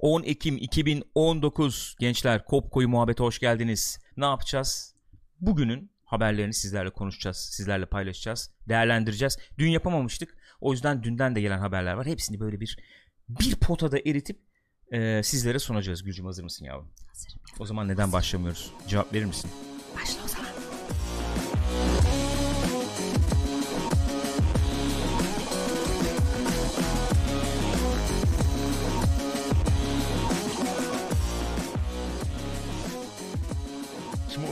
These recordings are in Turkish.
10 Ekim 2019 gençler Kopko'yu muhabbete hoş geldiniz. Ne yapacağız? Bugünün haberlerini sizlerle konuşacağız. Sizlerle paylaşacağız. Değerlendireceğiz. Dün yapamamıştık. O yüzden dünden de gelen haberler var. Hepsini böyle bir bir potada eritip e, sizlere sunacağız. Gülcüm hazır mısın yavrum? Hazırım. O zaman neden başlamıyoruz? Cevap verir misin?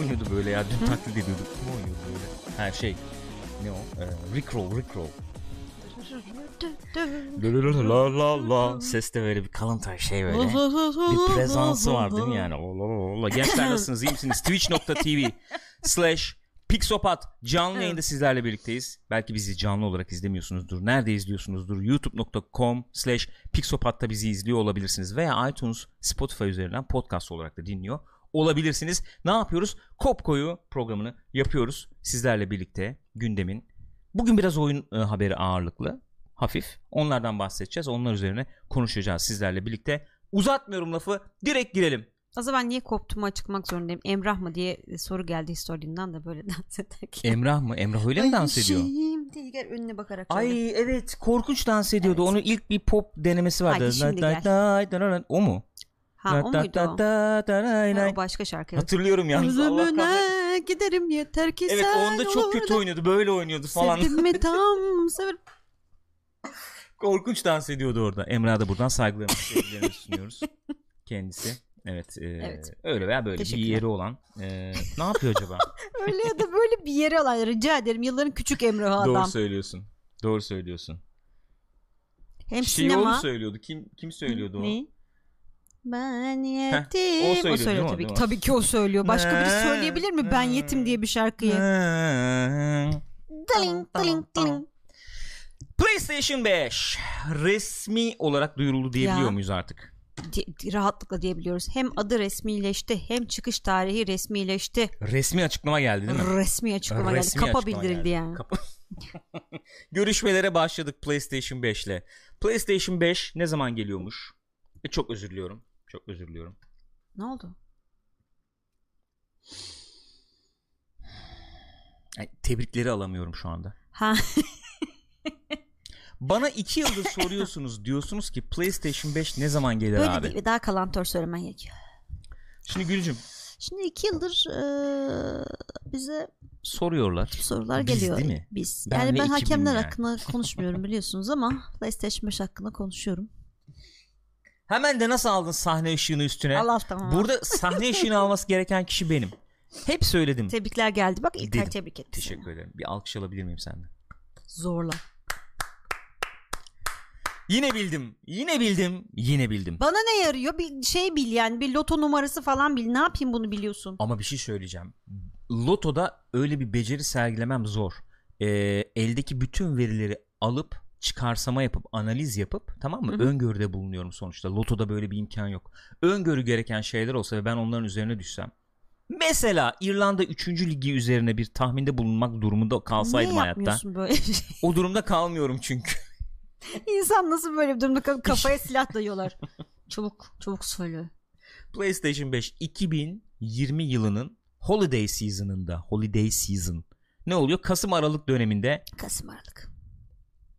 Oynuyordu böyle ya? Dün taklit ediyorduk. Kim oynuyordu böyle? Ha şey. Ne o? Ee, Rickroll, Rickroll. La la la. Ses de böyle bir kalıntay şey böyle. bir prezansı var değil mi yani? Ola. Gençler nasılsınız? iyi misiniz? Twitch.tv slash Pixopat canlı yayında sizlerle birlikteyiz. Belki bizi canlı olarak izlemiyorsunuzdur. Nerede izliyorsunuzdur? youtube.com slash Pixopat'ta bizi izliyor olabilirsiniz. Veya iTunes, Spotify üzerinden podcast olarak da dinliyor olabilirsiniz. Ne yapıyoruz? Kopko'yu programını yapıyoruz. Sizlerle birlikte gündemin. Bugün biraz oyun e, haberi ağırlıklı. Hafif. Onlardan bahsedeceğiz. Onlar üzerine konuşacağız sizlerle birlikte. Uzatmıyorum lafı. Direkt girelim. O zaman niye koptuğumu açıklamak zorundayım. Emrah mı diye soru geldi historinden de böyle dans ederken. Emrah mı? Emrah öyle mi dans ediyor? Şimdi gel önüne bakarak. Ay evet korkunç dans ediyordu. Evet. Onun ilk bir pop denemesi vardı. Hadi şimdi Da- gel. da- da- da- O mu? Ha o Da- muydu da- o? da- da- da- Ha, da- o başka şarkı. Hatırlıyorum yalnız. Allah kahretsin. Özümüne giderim yeter ki Evet sen onda çok kötü orada. oynuyordu. Böyle oynuyordu falan. Sevdim mi tam sever. Korkunç dans ediyordu orada. Emrah'a da buradan saygılarımızı sevgilerimizi sunuyoruz. Kendisi. Evet, e, Evet. öyle veya böyle bir Teşekkürler. yeri olan. e, ne yapıyor acaba? Öyle ya da böyle bir yere alan rica ederim. Yılların küçük Emrah Doğru adam. söylüyorsun. Doğru söylüyorsun. Hem Şey sinema. onu söylüyordu. Kim kim söylüyordu o? Ne? Ben o yetim. söylüyor o söylüyor tabii ki. Tabii ki o söylüyor. Başka biri söyleyebilir mi? Ben yetim diye bir şarkıyı. Dıling, dıling, dıling. PlayStation 5 resmi olarak duyuruldu diyebiliyor Ya. muyuz artık? Di- rahatlıkla diyebiliyoruz. Hem adı resmileşti hem çıkış tarihi resmileşti. Resmi açıklama geldi değil mi? Resmi açıklama geldi. Resmi Kapa açıklama bildirildi geldi. yani. Kapa- Görüşmelere başladık PlayStation 5 ile. PlayStation 5 ne zaman geliyormuş? E, çok özür diliyorum. Çok özür diliyorum. Ne oldu? Ay, tebrikleri alamıyorum şu anda. Ha Bana iki yıldır soruyorsunuz diyorsunuz ki PlayStation 5 ne zaman gelir böyle abi? değil. Daha kalantör söylemen gerekiyor. Şimdi Gülcüm Şimdi iki yıldır eee, bize soruyorlar. sorular Biz geliyor. değil mi? Biz. Ben yani ben ekibim hakemler yani. hakkında konuşmuyorum biliyorsunuz ama PlayStation 5 hakkında konuşuyorum. Hemen de nasıl aldın sahne ışığını üstüne? Allah tamam. Burada sahne ışığını alması gereken kişi benim. Hep söyledim. Tebrikler geldi. Bak İlker Dedim. tebrik etti. Teşekkür ederim. Bir alkış alabilir miyim senden? Zorla. Yine bildim. Yine bildim. Yine bildim. Bana ne yarıyor? Bir şey bil yani. Bir loto numarası falan bil. Ne yapayım bunu biliyorsun? Ama bir şey söyleyeceğim. Loto'da öyle bir beceri sergilemem zor. Ee, eldeki bütün verileri alıp çıkarsama yapıp analiz yapıp tamam mı? Hı hı. Öngörüde bulunuyorum sonuçta. Loto'da böyle bir imkan yok. Öngörü gereken şeyler olsa ve ben onların üzerine düşsem. Mesela İrlanda 3. ligi üzerine bir tahminde bulunmak durumunda kalsaydım Niye hayatta. böyle şey? O durumda kalmıyorum çünkü. İnsan nasıl böyle bir durumda kal- kafaya silah dayıyorlar. çabuk çabuk söyle. PlayStation 5 2020 yılının Holiday Season'ında Holiday Season ne oluyor? Kasım Aralık döneminde Kasım Aralık.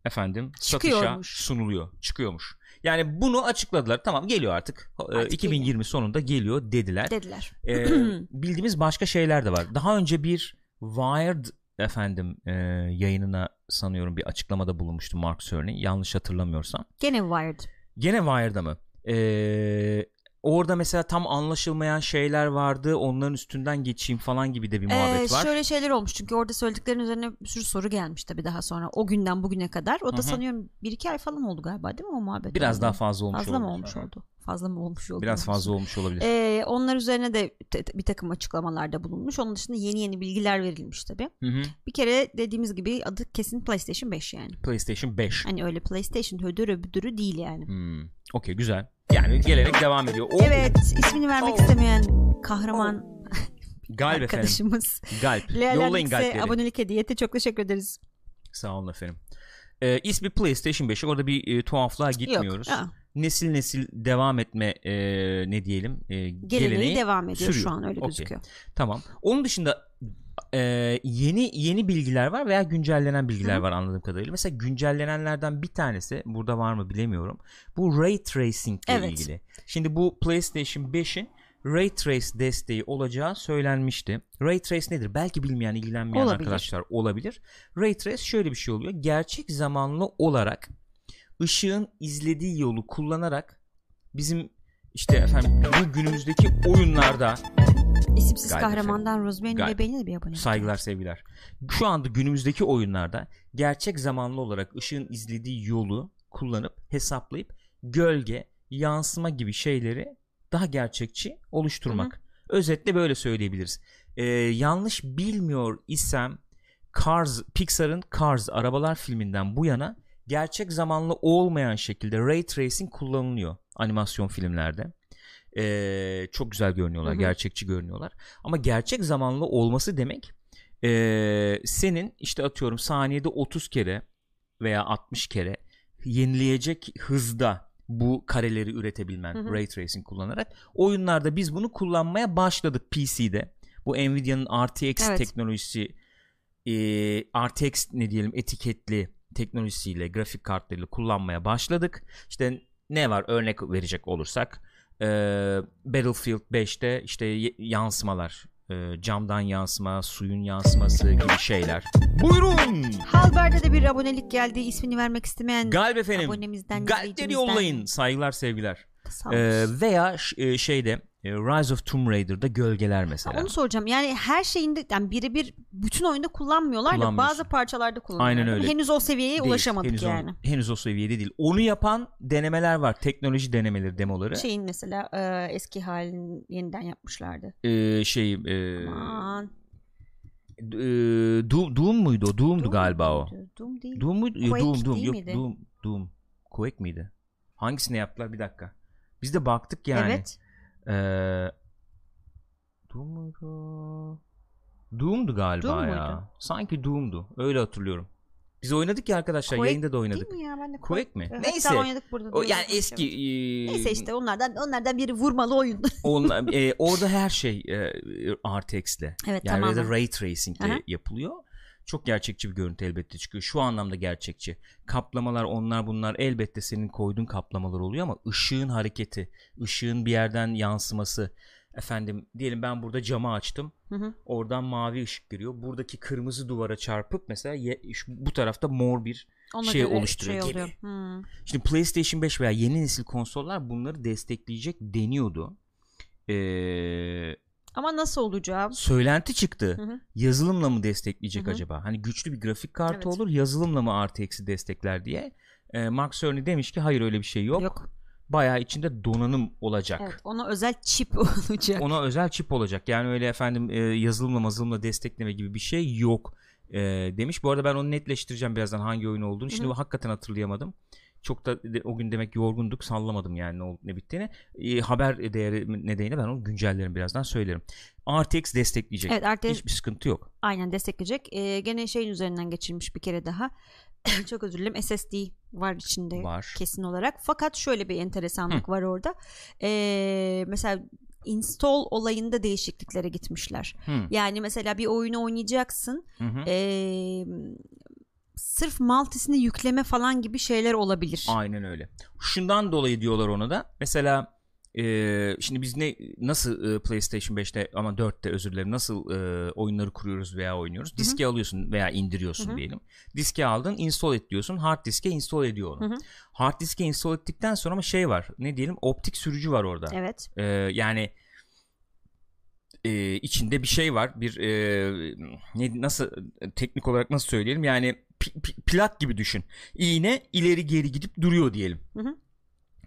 Efendim satışa sunuluyor. Çıkıyormuş. Yani bunu açıkladılar. Tamam geliyor artık. Ee, Artık 2020 sonunda geliyor dediler. Dediler. Ee, bildiğimiz başka şeyler de var. Daha önce bir Wired efendim e, yayınına sanıyorum bir açıklamada bulunmuştu Mark Cerny. Yanlış hatırlamıyorsam. Gene Wired. Gene Wired'da mı? Ee, orada mesela tam anlaşılmayan şeyler vardı. Onların üstünden geçeyim falan gibi de bir muhabbet Ee, var. Şöyle şeyler olmuş çünkü orada söylediklerin üzerine bir sürü soru gelmiş tabii daha sonra. O günden bugüne kadar. O da Hı hı. sanıyorum bir iki ay falan oldu galiba değil mi o muhabbet? Biraz oldu? daha fazla olmuş Fazla mı olabilir. olmuş Aha. oldu? Fazla mı olmuş oldu? Biraz fazla olmuş olabilir. Ee, onlar üzerine de bir takım açıklamalarda bulunmuş. Onun dışında yeni yeni bilgiler verilmiş tabii. Hı hı. Bir kere dediğimiz gibi adı kesin PlayStation 5 yani. PlayStation 5. Hani öyle PlayStation hödürü büdürü değil yani. Hmm. Okey güzel. Yani gelerek devam ediyor. O Evet ismini vermek Oh. istemeyen kahraman Galp efendim. arkadaşımız. Galp. Lealer Yollayın galpleri. abonelik hediyeti çok teşekkür ederiz. Sağ olun efendim. Ee, ismi PlayStation 5. Orada bir e, tuhaflığa gitmiyoruz. Yok. Nesil nesil devam etme e, ne diyelim e, Geleneği geleneği devam ediyor sürüyor. şu an öyle Okey. gözüküyor. Tamam. Onun dışında e, yeni yeni bilgiler var veya güncellenen bilgiler Hı. var anladığım kadarıyla. Mesela güncellenenlerden bir tanesi burada var mı bilemiyorum. Bu ray tracing ile Evet. ilgili. Şimdi bu PlayStation 5'in Ray Trace desteği olacağı söylenmişti. Ray Trace nedir? Belki bilmeyen, ilgilenmeyen Olabilir. arkadaşlar olabilir. Ray Trace şöyle bir şey oluyor. Gerçek zamanlı olarak ışığın izlediği yolu kullanarak bizim işte efendim bu günümüzdeki oyunlarda İsimsiz Galiba kahramandan Rosemary'nin Galiba. bebeğine de bir abone. Saygılar sevgiler. Şu anda günümüzdeki oyunlarda gerçek zamanlı olarak ışığın izlediği yolu kullanıp hesaplayıp gölge, yansıma gibi şeyleri daha gerçekçi oluşturmak. Özetle böyle söyleyebiliriz. Ee, yanlış bilmiyor isem Cars, Pixar'ın Cars arabalar filminden bu yana gerçek zamanlı olmayan şekilde ray tracing kullanılıyor animasyon filmlerde. Ee, çok güzel görünüyorlar, Hı hı. gerçekçi görünüyorlar. Ama gerçek zamanlı olması demek ee, senin işte atıyorum saniyede 30 kere veya 60 kere yenileyecek hızda bu kareleri üretebilmen Hı hı. ray tracing kullanarak oyunlarda biz bunu kullanmaya başladık PC'de. Bu Nvidia'nın RTX Evet. teknolojisi e, RTX ne diyelim etiketli teknolojisiyle grafik kartlarıyla kullanmaya başladık. İşte ne var örnek verecek olursak e, Battlefield 5'te işte yansımalar e, camdan yansıma suyun yansıması gibi şeyler. Buyurun. Halber'de de bir abonelik geldi. İsmini vermek istemeyen Galip efendim. abonemizden Galipleri yollayın. Saygılar sevgiler. Sağ Ee, veya şeyde Rise of Tomb Raider'da gölgeler mesela. Onu soracağım. Yani her şeyinde yani birebir bütün oyunda kullanmıyorlar da bazı parçalarda kullanıyorlar. Aynen öyle. Henüz o seviyeye Değil, ulaşamadık henüz o- yani. henüz o seviyede değil. Onu yapan denemeler var. Teknoloji denemeleri, demoları. Şeyin mesela e, eski halini yeniden yapmışlardı. Ee, şey e, Aman. e, Doom, Doom muydu o? Doom'du Doom galiba o. Doom değil. Doom muydu? Quake Doom, Doom. değil Yok, miydi? Doom, Doom. Quake miydi? Hangisine yaptılar? Bir dakika. Biz de baktık yani. Evet. Ee, Doom muydu? Doom'du galiba Doom ya. muydu? Sanki Doom'du. Öyle hatırlıyorum. Biz oynadık ya arkadaşlar. Quake yayında da oynadık. Değil mi ya? Ben de Quake mi? Hatta Neyse. oynadık burada. O yani eski e, Neyse işte onlardan onlardan biri vurmalı oyun. onlar- e, orada her şey e, RTX'le. evet Yani ya da ray tracing ile Aha. yapılıyor. Çok gerçekçi bir görüntü elbette çıkıyor. Şu anlamda gerçekçi. Kaplamalar onlar bunlar elbette senin koyduğun kaplamalar oluyor ama ışığın hareketi, ışığın bir yerden yansıması. Efendim diyelim ben burada camı açtım. Hı hı. Oradan mavi ışık giriyor. Buradaki kırmızı duvara çarpıp mesela ye- bu tarafta mor bir Ona şey göre oluşturuyor şey gibi. oluyor. Hmm. Şimdi PlayStation 5 veya yeni nesil konsollar bunları destekleyecek deniyordu. Ee, Ama nasıl olacağı? söylenti çıktı. Hı hı. Yazılımla mı destekleyecek Hı hı. acaba? Hani güçlü bir grafik kartı Evet. olur, yazılımla mı artı eksi destekler diye. Ee, Mark Cerny demiş ki hayır öyle bir şey yok. Yok. Bayağı içinde donanım olacak. Evet, ona özel çip olacak. Ona özel çip olacak. Yani öyle efendim e, yazılımla mazılımla destekleme gibi bir şey yok e, demiş. Bu arada ben onu netleştireceğim birazdan hangi oyun olduğunu. Şimdi Hı hı. hakikaten hatırlayamadım. Çok da o gün demek yorgunduk sallamadım yani ne, ol- ne bittiğini. E, haber değeri nedeniyle ben onu güncellerim birazdan söylerim. RTX destekleyecek. Evet artık Hiçbir sıkıntı yok. aynen destekleyecek. Ee, gene şeyin üzerinden geçirilmiş bir kere daha. Çok özür dilerim. SSD var içinde Var. kesin olarak. Fakat şöyle bir enteresanlık var orada. Ee, mesela install olayında değişikliklere gitmişler. Hı, Yani mesela bir oyunu oynayacaksın. hı hı. Ee, sırf multisini yükleme falan gibi şeyler olabilir. Aynen öyle. Şundan dolayı diyorlar ona da. Mesela e, şimdi biz ne nasıl e, PlayStation 5'te ama 4'te özür dilerim nasıl e, oyunları kuruyoruz veya oynuyoruz? Diske alıyorsun veya indiriyorsun Hı hı. diyelim. Diske aldın, install et diyorsun. Hard diske install ediyor onu. Hı hı. Hard diske install ettikten sonra ama şey var. Ne diyelim? Optik sürücü var orada. Evet. E, yani e, içinde bir şey var. Bir e, ne nasıl teknik olarak nasıl söyleyelim? Yani plak gibi düşün. İğne ileri geri gidip duruyor diyelim. Hı hı.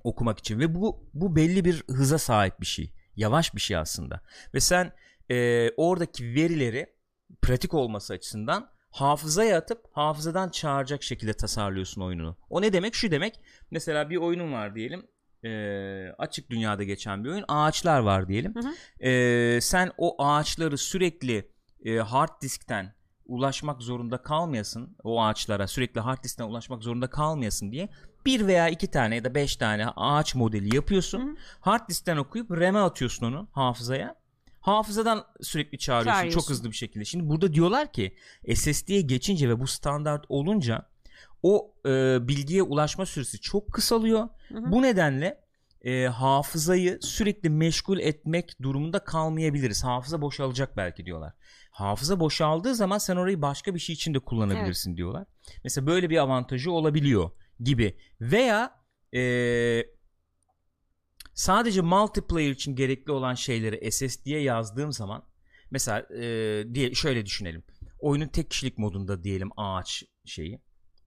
Okumak için ve bu bu belli bir hıza sahip bir şey. Yavaş bir şey aslında. Ve sen e, oradaki verileri pratik olması açısından hafızaya atıp hafızadan çağıracak şekilde tasarlıyorsun oyununu. O ne demek? Şu demek. Mesela bir oyunun var diyelim. E, açık dünyada geçen bir oyun. Ağaçlar var diyelim. Hı hı. E, sen o ağaçları sürekli e, hard diskten ulaşmak zorunda kalmayasın o ağaçlara sürekli hard diskten ulaşmak zorunda kalmayasın diye bir veya iki tane ya da beş tane ağaç modeli yapıyorsun. Hı. Hard diskten okuyup RAM'e atıyorsun onu hafızaya. Hafızadan sürekli çağırıyorsun, Çağırıyorsun. çok hızlı bir şekilde. Şimdi burada diyorlar ki SSD'ye geçince ve bu standart olunca o e, bilgiye ulaşma süresi çok kısalıyor. Hı hı. Bu nedenle e, hafızayı sürekli meşgul etmek durumunda kalmayabiliriz. Hafıza boşalacak belki diyorlar. Hafıza boşaldığı zaman sen orayı başka bir şey için de kullanabilirsin diyorlar. Mesela böyle bir avantajı olabiliyor gibi. Veya e, sadece multiplayer için gerekli olan şeyleri SSD'ye yazdığım zaman mesela e, diye şöyle düşünelim. Oyunun tek kişilik modunda diyelim ağaç şeyi.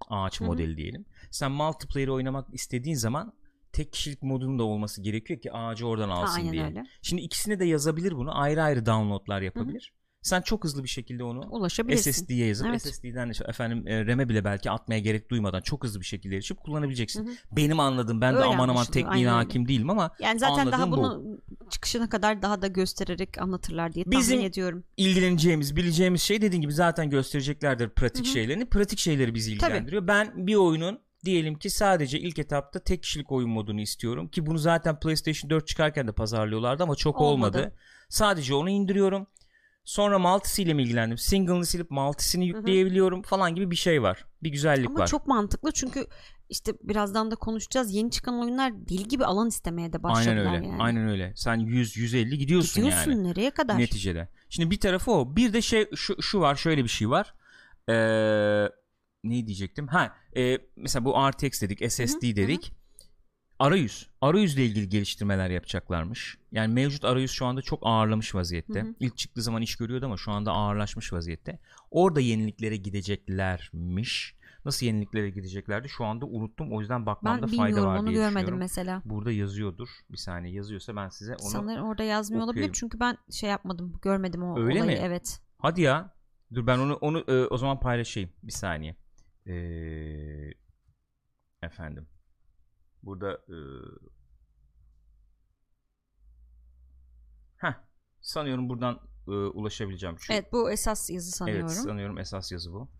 Ağaç Hı hı. modeli diyelim. Sen multiplayer oynamak istediğin zaman tek kişilik modunun da olması gerekiyor ki ağacı oradan alsın diye. Şimdi ikisine de yazabilir bunu. Ayrı ayrı downloadlar yapabilir. Sen çok hızlı bir şekilde onu Ulaşabilirsin. SSD'ye yazıp Evet. SSD'den de efendim e, RAM'e bile belki atmaya gerek duymadan çok hızlı bir şekilde erişip kullanabileceksin. Hı hı. Benim anladığım ben de Öyle aman aman anlaşılıyor, tekniğine hakim değilim ama Yani zaten daha Anladığım bu. bunu çıkışına kadar daha da göstererek anlatırlar diye Bizim- tahmin ediyorum. ilgileneceğimiz, bileceğimiz şey dediğin gibi zaten göstereceklerdir pratik Hı hı. şeylerini. Pratik şeyleri bizi Tabii. ilgilendiriyor. Ben bir oyunun diyelim ki sadece ilk etapta tek kişilik oyun modunu istiyorum ki bunu zaten PlayStation 4 çıkarken de pazarlıyorlardı ama çok olmadı. Olmadı. Sadece onu indiriyorum. Sonra multisiyle mi ilgilendim? Single'ını silip multisini yükleyebiliyorum falan gibi bir şey var. Bir güzellik Ama var. çok mantıklı çünkü işte birazdan da konuşacağız. Yeni çıkan oyunlar deli gibi alan istemeye de başladılar Aynen öyle. yani. Aynen öyle. Sen 100 150 gidiyorsun, Gidiyorsun yani. nereye kadar? Neticede. Şimdi bir tarafı o. Bir de şey şu, şu var, şöyle bir şey var. Ee, ne diyecektim? Ha, e, mesela bu RTX dedik, SSD Hı hı, dedik. Arayüz. Arayüzle ilgili geliştirmeler yapacaklarmış. Yani mevcut arayüz şu anda çok ağırlamış vaziyette. Hı hı. İlk çıktığı zaman iş görüyordu ama şu anda ağırlaşmış vaziyette. Orada yeniliklere gideceklermiş. Nasıl yeniliklere gideceklerdi? Şu anda unuttum. O yüzden bakmamda Ben fayda bilmiyorum var onu diye görmedim düşünüyorum. mesela. Burada yazıyordur. Bir saniye yazıyorsa ben size onu Sanırım orada yazmıyor olabilir okuyayım. çünkü ben şey yapmadım görmedim o Öyle olayı mi? evet. Hadi ya. Dur ben onu onu e, o zaman paylaşayım. Bir saniye. Ee, efendim. Burada e, Heh, sanıyorum buradan e, ulaşabileceğim. Şu, Evet bu esas yazı sanıyorum. Evet sanıyorum esas yazı bu.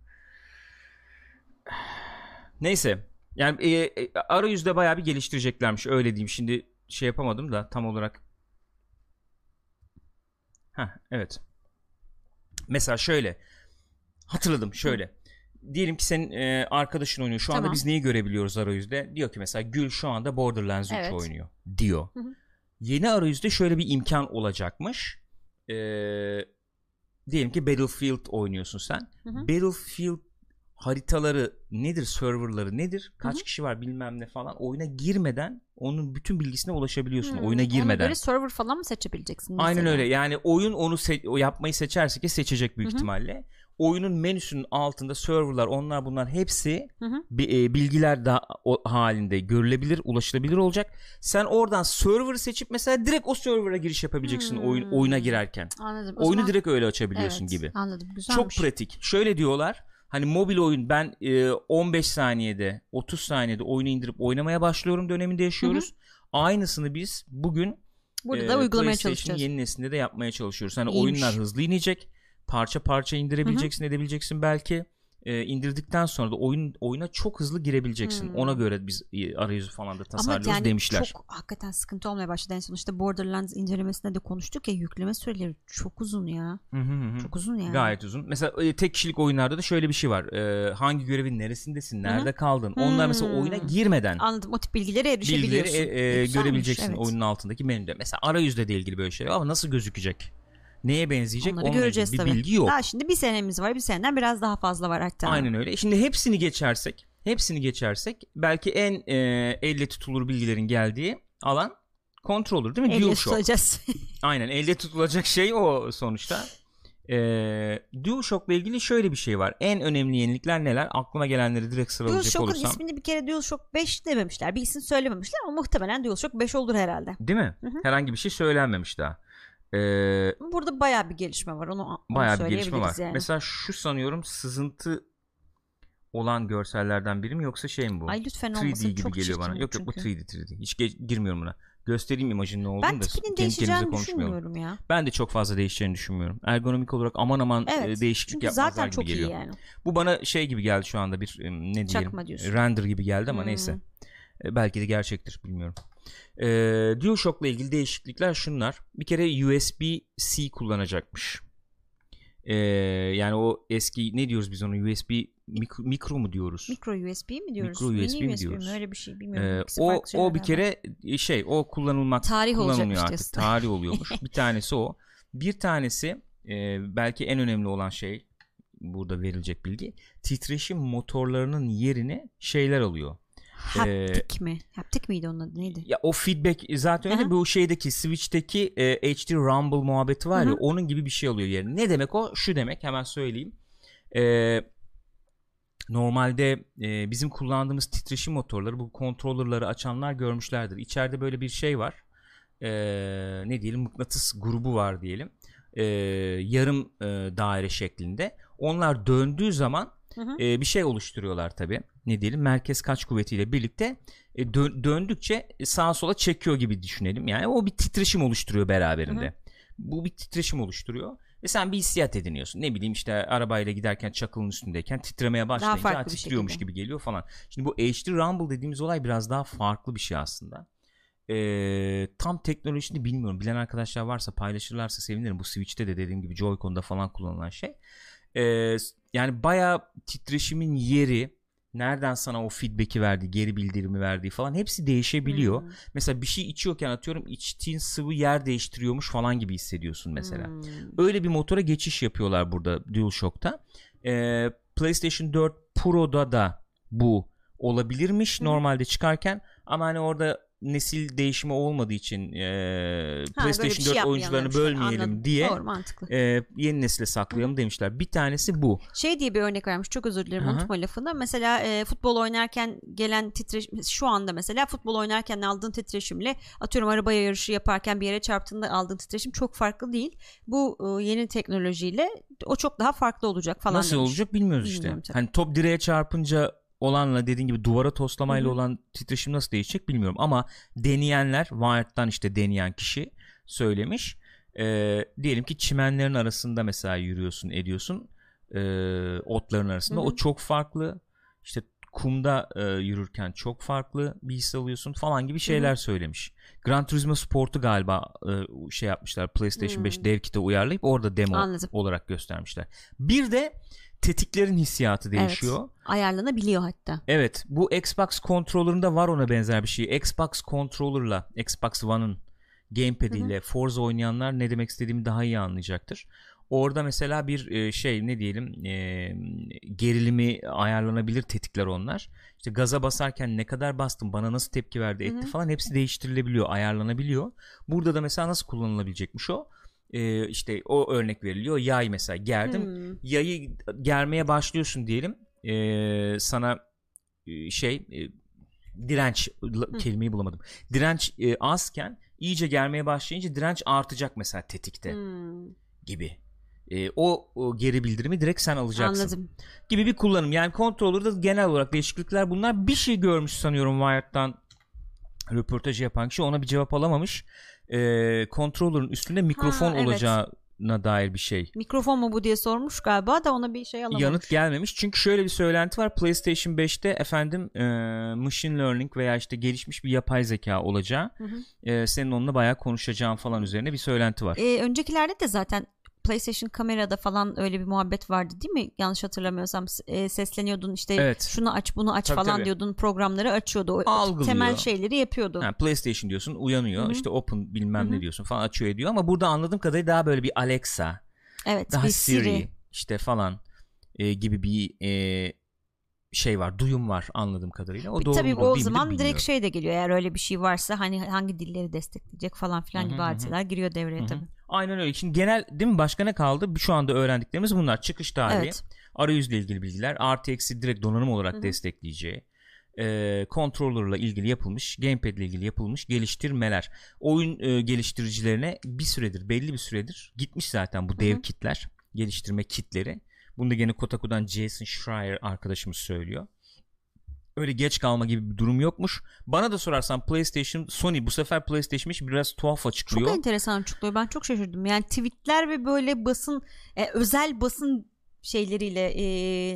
Neyse. Yani e, e, arayüzde bayağı bir geliştireceklermiş öyle diyeyim. Şimdi şey yapamadım da tam olarak. Heh, evet. Mesela şöyle. Hatırladım şöyle. Diyelim ki senin e, arkadaşın oynuyor. Şu anda Tamam. biz neyi görebiliyoruz arayüzde? Diyor ki mesela Gül şu anda Borderlands 3 Evet. oynuyor diyor. Hı hı. Yeni arayüzde şöyle bir imkan olacakmış. Ee, diyelim ki Battlefield oynuyorsun sen. Hı hı. Battlefield haritaları nedir, serverları nedir, kaç kişi var bilmem ne falan oyuna girmeden onun bütün bilgisine ulaşabiliyorsun Hmm, oyuna Ona girmeden. göre server falan mı seçebileceksin? Aynen mesela? öyle. Yani oyun onu se- yapmayı seçerse ki seçecek büyük Hı hı. ihtimalle. Oyunun menüsünün altında serverlar, onlar bunlar hepsi Hı hı. e, bilgiler da halinde görülebilir, ulaşılabilir olacak. Sen oradan server'ı seçip mesela direkt o server'a giriş yapabileceksin Hmm. oyun oyuna girerken. Anladım. O Oyunu zaman- direkt öyle açabiliyorsun Evet, gibi. Anladım. Çok Güzelmiş. pratik. Şöyle diyorlar. Hani mobil oyun ben e, 15 saniyede 30 saniyede oyunu indirip oynamaya başlıyorum döneminde yaşıyoruz. Aynısını biz bugün Burada e, da uygulamaya çalışacağız. yeni neslinde de yapmaya çalışıyoruz. Hani İyiymiş. oyunlar hızlı inecek. Parça parça indirebileceksin, edebileceksin belki. E, indirdikten sonra da oyun oyuna çok hızlı girebileceksin. Hmm. Ona göre biz e, arayüzü falan da Ama tasarlıyoruz yani demişler. çok hakikaten sıkıntı olmaya başladı. En sonuçta Borderlands incelemesinde de konuştuk ya yükleme süreleri çok uzun ya. Hı hı hı. Çok uzun yani. Gayet uzun. Mesela e, tek kişilik oyunlarda da şöyle bir şey var. E, hangi görevin neresindesin, nerede kaldın? Onlar mesela Hmm. oyuna girmeden Anladım. O tip bilgilere bilgileri erişebiliyorsun. e, e, Güzelmiş, görebileceksin evet. oyunun altındaki menüde. Mesela arayüzle de ilgili böyle şeyler ama nasıl gözükecek? Neye benzeyecek? Onları Onunla göreceğiz bir tabii. bilgi yok. Daha şimdi bir senemiz var. Bir seneden biraz daha fazla var hatta. Aynen öyle. Şimdi hepsini geçersek, hepsini geçersek belki en e, elle tutulur bilgilerin geldiği alan controller değil mi? Elle DualShock. tutacağız. Aynen elde tutulacak şey o sonuçta. Ee, DualShock'la ilgili şöyle bir şey var. En önemli yenilikler neler? Aklıma gelenleri direkt sıralayacak DualShock'un olursam. ismini bir kere DualShock 5 dememişler. Bir isim söylememişler ama muhtemelen DualShock 5 olur herhalde. Değil mi? Hı hı. Herhangi bir şey söylenmemiş daha. Ee, Burada bayağı bir gelişme var. Onu, onu bayağı bir gelişme var. Yani. Mesela şu sanıyorum sızıntı olan görsellerden biri mi yoksa şey mi bu? Ay lütfen 3D olmasın. gibi çok geliyor bana. Yok yok bu çünkü. 3D 3D. Hiç girmiyorum buna. göstereyim imajın ne olduğunu Ben da kendi değişeceğini düşünmüyorum ya. Ben de çok fazla değişeceğini düşünmüyorum. Ergonomik olarak aman aman Evet. e, değişiklik Çünkü yapmazlar zaten gibi çok geliyor. iyi yani. Bu bana şey gibi geldi şu anda bir ne diyorsun. render gibi geldi ama Hmm. neyse. E, belki de gerçektir bilmiyorum. E, DualShock'la ilgili değişiklikler şunlar. Bir kere USB-C kullanacakmış. E, yani o eski ne diyoruz biz ona USB mikro, mikro mu diyoruz? Mikro USB mi diyoruz? Mikro USB Mini mi USB diyoruz? mi? Öyle bir şey bilmiyorum. İkisi o o bir galiba. kere şey o kullanılmak Tarih kullanılmıyor artık. diyorsun. Tarih oluyormuş. bir tanesi o. Bir tanesi e, belki en önemli olan şey burada verilecek bilgi. Titreşim motorlarının yerini şeyler alıyor. Haptik mi? Haptik miydi onun adı neydi? Ya o feedback zaten öyle bu şeydeki Switch'teki e, HD Rumble muhabbeti var ya Hı hı. onun gibi bir şey alıyor yerini. Ne demek o? Şu demek hemen söyleyeyim. E, normalde e, bizim kullandığımız titreşim motorları bu kontrolörleri açanlar görmüşlerdir. İçeride böyle bir şey var. E, ne diyelim mıknatıs grubu var diyelim. E, yarım e, daire şeklinde. Onlar döndüğü zaman Hı hı. e, bir şey oluşturuyorlar tabi. Ne diyelim merkez kaç kuvvetiyle birlikte e, dö- döndükçe sağa sola çekiyor gibi düşünelim. Yani o bir titreşim oluşturuyor beraberinde. Hı hı. Bu bir titreşim oluşturuyor. Ve sen bir hissiyat ediniyorsun. Ne bileyim işte arabayla giderken çakılın üstündeyken titremeye başlayınca farklı ha, titriyormuş şekilde. gibi geliyor falan. Şimdi bu HD Rumble dediğimiz olay biraz daha farklı bir şey aslında. Ee, tam teknolojisini bilmiyorum. Bilen arkadaşlar varsa paylaşırlarsa sevinirim. Bu Switch'te de dediğim gibi Joy-Con'da falan kullanılan şey. Ee, yani bayağı titreşimin yeri nereden sana o feedback'i verdiği, geri bildirimi verdiği falan hepsi değişebiliyor. Hmm. Mesela bir şey içiyorken atıyorum içtiğin sıvı yer değiştiriyormuş falan gibi hissediyorsun mesela. Hmm. Öyle bir motora geçiş yapıyorlar burada DualShock'ta. Ee, PlayStation 4 Pro'da da bu olabilirmiş Hı. normalde çıkarken ama hani orada nesil değişimi olmadığı için e, Ha, PlayStation şey 4 oyuncularını yapmayalım. bölmeyelim Anladım. diye Doğru mantıklı. e, yeni nesile saklayalım demişler. Bir tanesi bu. Şey diye bir örnek vermiş çok özür dilerim Aha. unutma lafını. Mesela e, futbol oynarken gelen titreşim şu anda mesela futbol oynarken aldığın titreşimle atıyorum araba yarışı yaparken bir yere çarptığında aldığın titreşim çok farklı değil. Bu e, yeni teknolojiyle o çok daha farklı olacak falan Nasıl demiş. olacak bilmiyoruz işte. Bilmiyorum tabii. Hani top direğe çarpınca olanla dediğin gibi duvara toslamayla Hı hı. olan titreşim nasıl değişecek bilmiyorum ama deneyenler Wired'dan işte deneyen kişi söylemiş. Ee, diyelim ki çimenlerin arasında mesela yürüyorsun ediyorsun ee, otların arasında Hı hı. o çok farklı işte kumda e, yürürken çok farklı bir his alıyorsun falan gibi şeyler söylemiş. Gran Turismo Sport'u galiba e, şey yapmışlar PlayStation 5 Hmm. dev kiti uyarlayıp orada demo Anladım. olarak göstermişler. Bir de tetiklerin hissiyatı değişiyor. Ayarlanabiliyor hatta. Evet, bu Xbox controller'ında var ona benzer bir şey. Xbox controller'la Xbox One'ın gamepad ile Forza oynayanlar ne demek istediğimi daha iyi anlayacaktır. Orada mesela bir e, şey ne diyelim e, gerilimi ayarlanabilir tetikler onlar. İşte gaza basarken ne kadar bastım, bana nasıl tepki verdi, etti Hı hı. falan hepsi değiştirilebiliyor, ayarlanabiliyor. Burada da mesela nasıl kullanılabilecekmiş o? E, işte o örnek veriliyor. Yay mesela gerdim. Hmm. yayı germeye başlıyorsun diyelim. Ee, sana e, şey e, direnç la- kelimeyi bulamadım. Direnç e, azken iyice germeye başlayınca direnç artacak mesela tetikte Hmm. gibi. E, o, o geri bildirimi direkt sen alacaksın Anladım. gibi bir kullanım. Yani kontrolörde genel olarak değişiklikler bunlar. Bir şey görmüş sanıyorum Wired'dan röportajı yapan kişi. Ona bir cevap alamamış e, kontrolörün üstünde mikrofon evet. olacağına dair bir şey Mikrofon mu bu diye sormuş galiba da ona bir şey alamamış. yanıt gelmemiş. Çünkü şöyle bir söylenti var. PlayStation 5'te efendim e, machine learning veya işte gelişmiş bir yapay zeka olacağı. Hı hı. e, senin onunla bayağı konuşacağın falan üzerine bir söylenti var. Ee, öncekilerde de zaten PlayStation kamerada falan öyle bir muhabbet vardı değil mi? Yanlış hatırlamıyorsam e, sesleniyordun işte Evet. şunu aç bunu aç Tabii, falan tabii. diyordun programları açıyordu. O Algılıyor. temel şeyleri yapıyordu. Ha, PlayStation diyorsun uyanıyor. Hı hı. işte open bilmem Hı hı. ne diyorsun falan açıyor ediyor. Ama burada anladığım kadarıyla daha böyle bir Alexa, Evet daha bir Siri, Siri. işte falan e, gibi bir e, şey var. Duyum var anladığım kadarıyla. O doğru Tabii o zaman direkt bilmiyorum. şey de geliyor eğer öyle bir şey varsa hani hangi dilleri destekleyecek falan filan gibi hadiseler giriyor devreye Hı hı. tabii. Aynen öyle. Şimdi genel değil mi başka ne kaldı? Şu anda öğrendiklerimiz bunlar. Çıkış tarihi, Evet. arayüzle ilgili bilgiler, artı eksi direkt donanım olarak Hı hı. destekleyeceği, e, controller'la ilgili yapılmış, gamepad ile ilgili yapılmış geliştirmeler. Oyun e, geliştiricilerine bir süredir, belli bir süredir gitmiş zaten bu dev hı. kitler, geliştirme kitleri. Bunu da gene Kotaku'dan Jason Schreier arkadaşımız söylüyor. Öyle geç kalma gibi bir durum yokmuş. Bana da sorarsan PlayStation Sony bu sefer PlayStation biraz tuhaf açıklıyor. Çok enteresan açıklıyor. Ben çok şaşırdım. Yani tweetler ve böyle basın e, özel basın şeyleriyle e,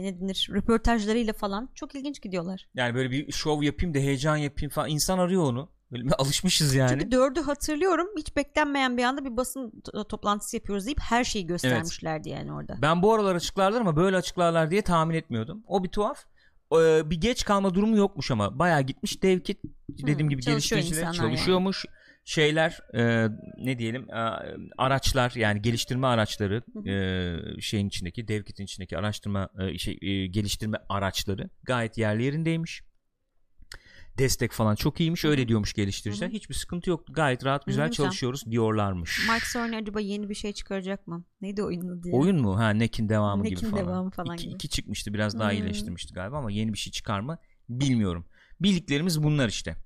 ne denir röportajlarıyla falan çok ilginç gidiyorlar. Yani böyle bir şov yapayım da heyecan yapayım falan insan arıyor onu. Böyle alışmışız yani. Çünkü dördü hatırlıyorum hiç beklenmeyen bir anda bir basın toplantısı yapıyoruz deyip her şeyi göstermişlerdi evet. yani orada. Ben bu aralar açıklarlar ama böyle açıklarlar diye tahmin etmiyordum. O bir tuhaf. Ee, bir geç kalma durumu yokmuş ama bayağı gitmiş dev kit dediğim hmm, gibi geliştiriciler çalışıyormuş. Yani. Şeyler e, ne diyelim e, araçlar yani geliştirme araçları e, şeyin içindeki dev kitin içindeki araştırma e, şey e, geliştirme araçları gayet yerli yerindeymiş destek falan çok iyiymiş öyle diyormuş geliştiriciler. Hiçbir sıkıntı yok. Gayet rahat güzel Hı-hı. çalışıyoruz diyorlarmış. Mike Cerny acaba yeni bir şey çıkaracak mı? Neydi oyunun diye? Oyun mu? Ha Neck'in devamı Neck'in gibi falan. devamı falan iki, gibi. iki çıkmıştı biraz daha hmm. iyileştirmişti galiba ama yeni bir şey çıkar mı bilmiyorum. Bildiklerimiz bunlar işte.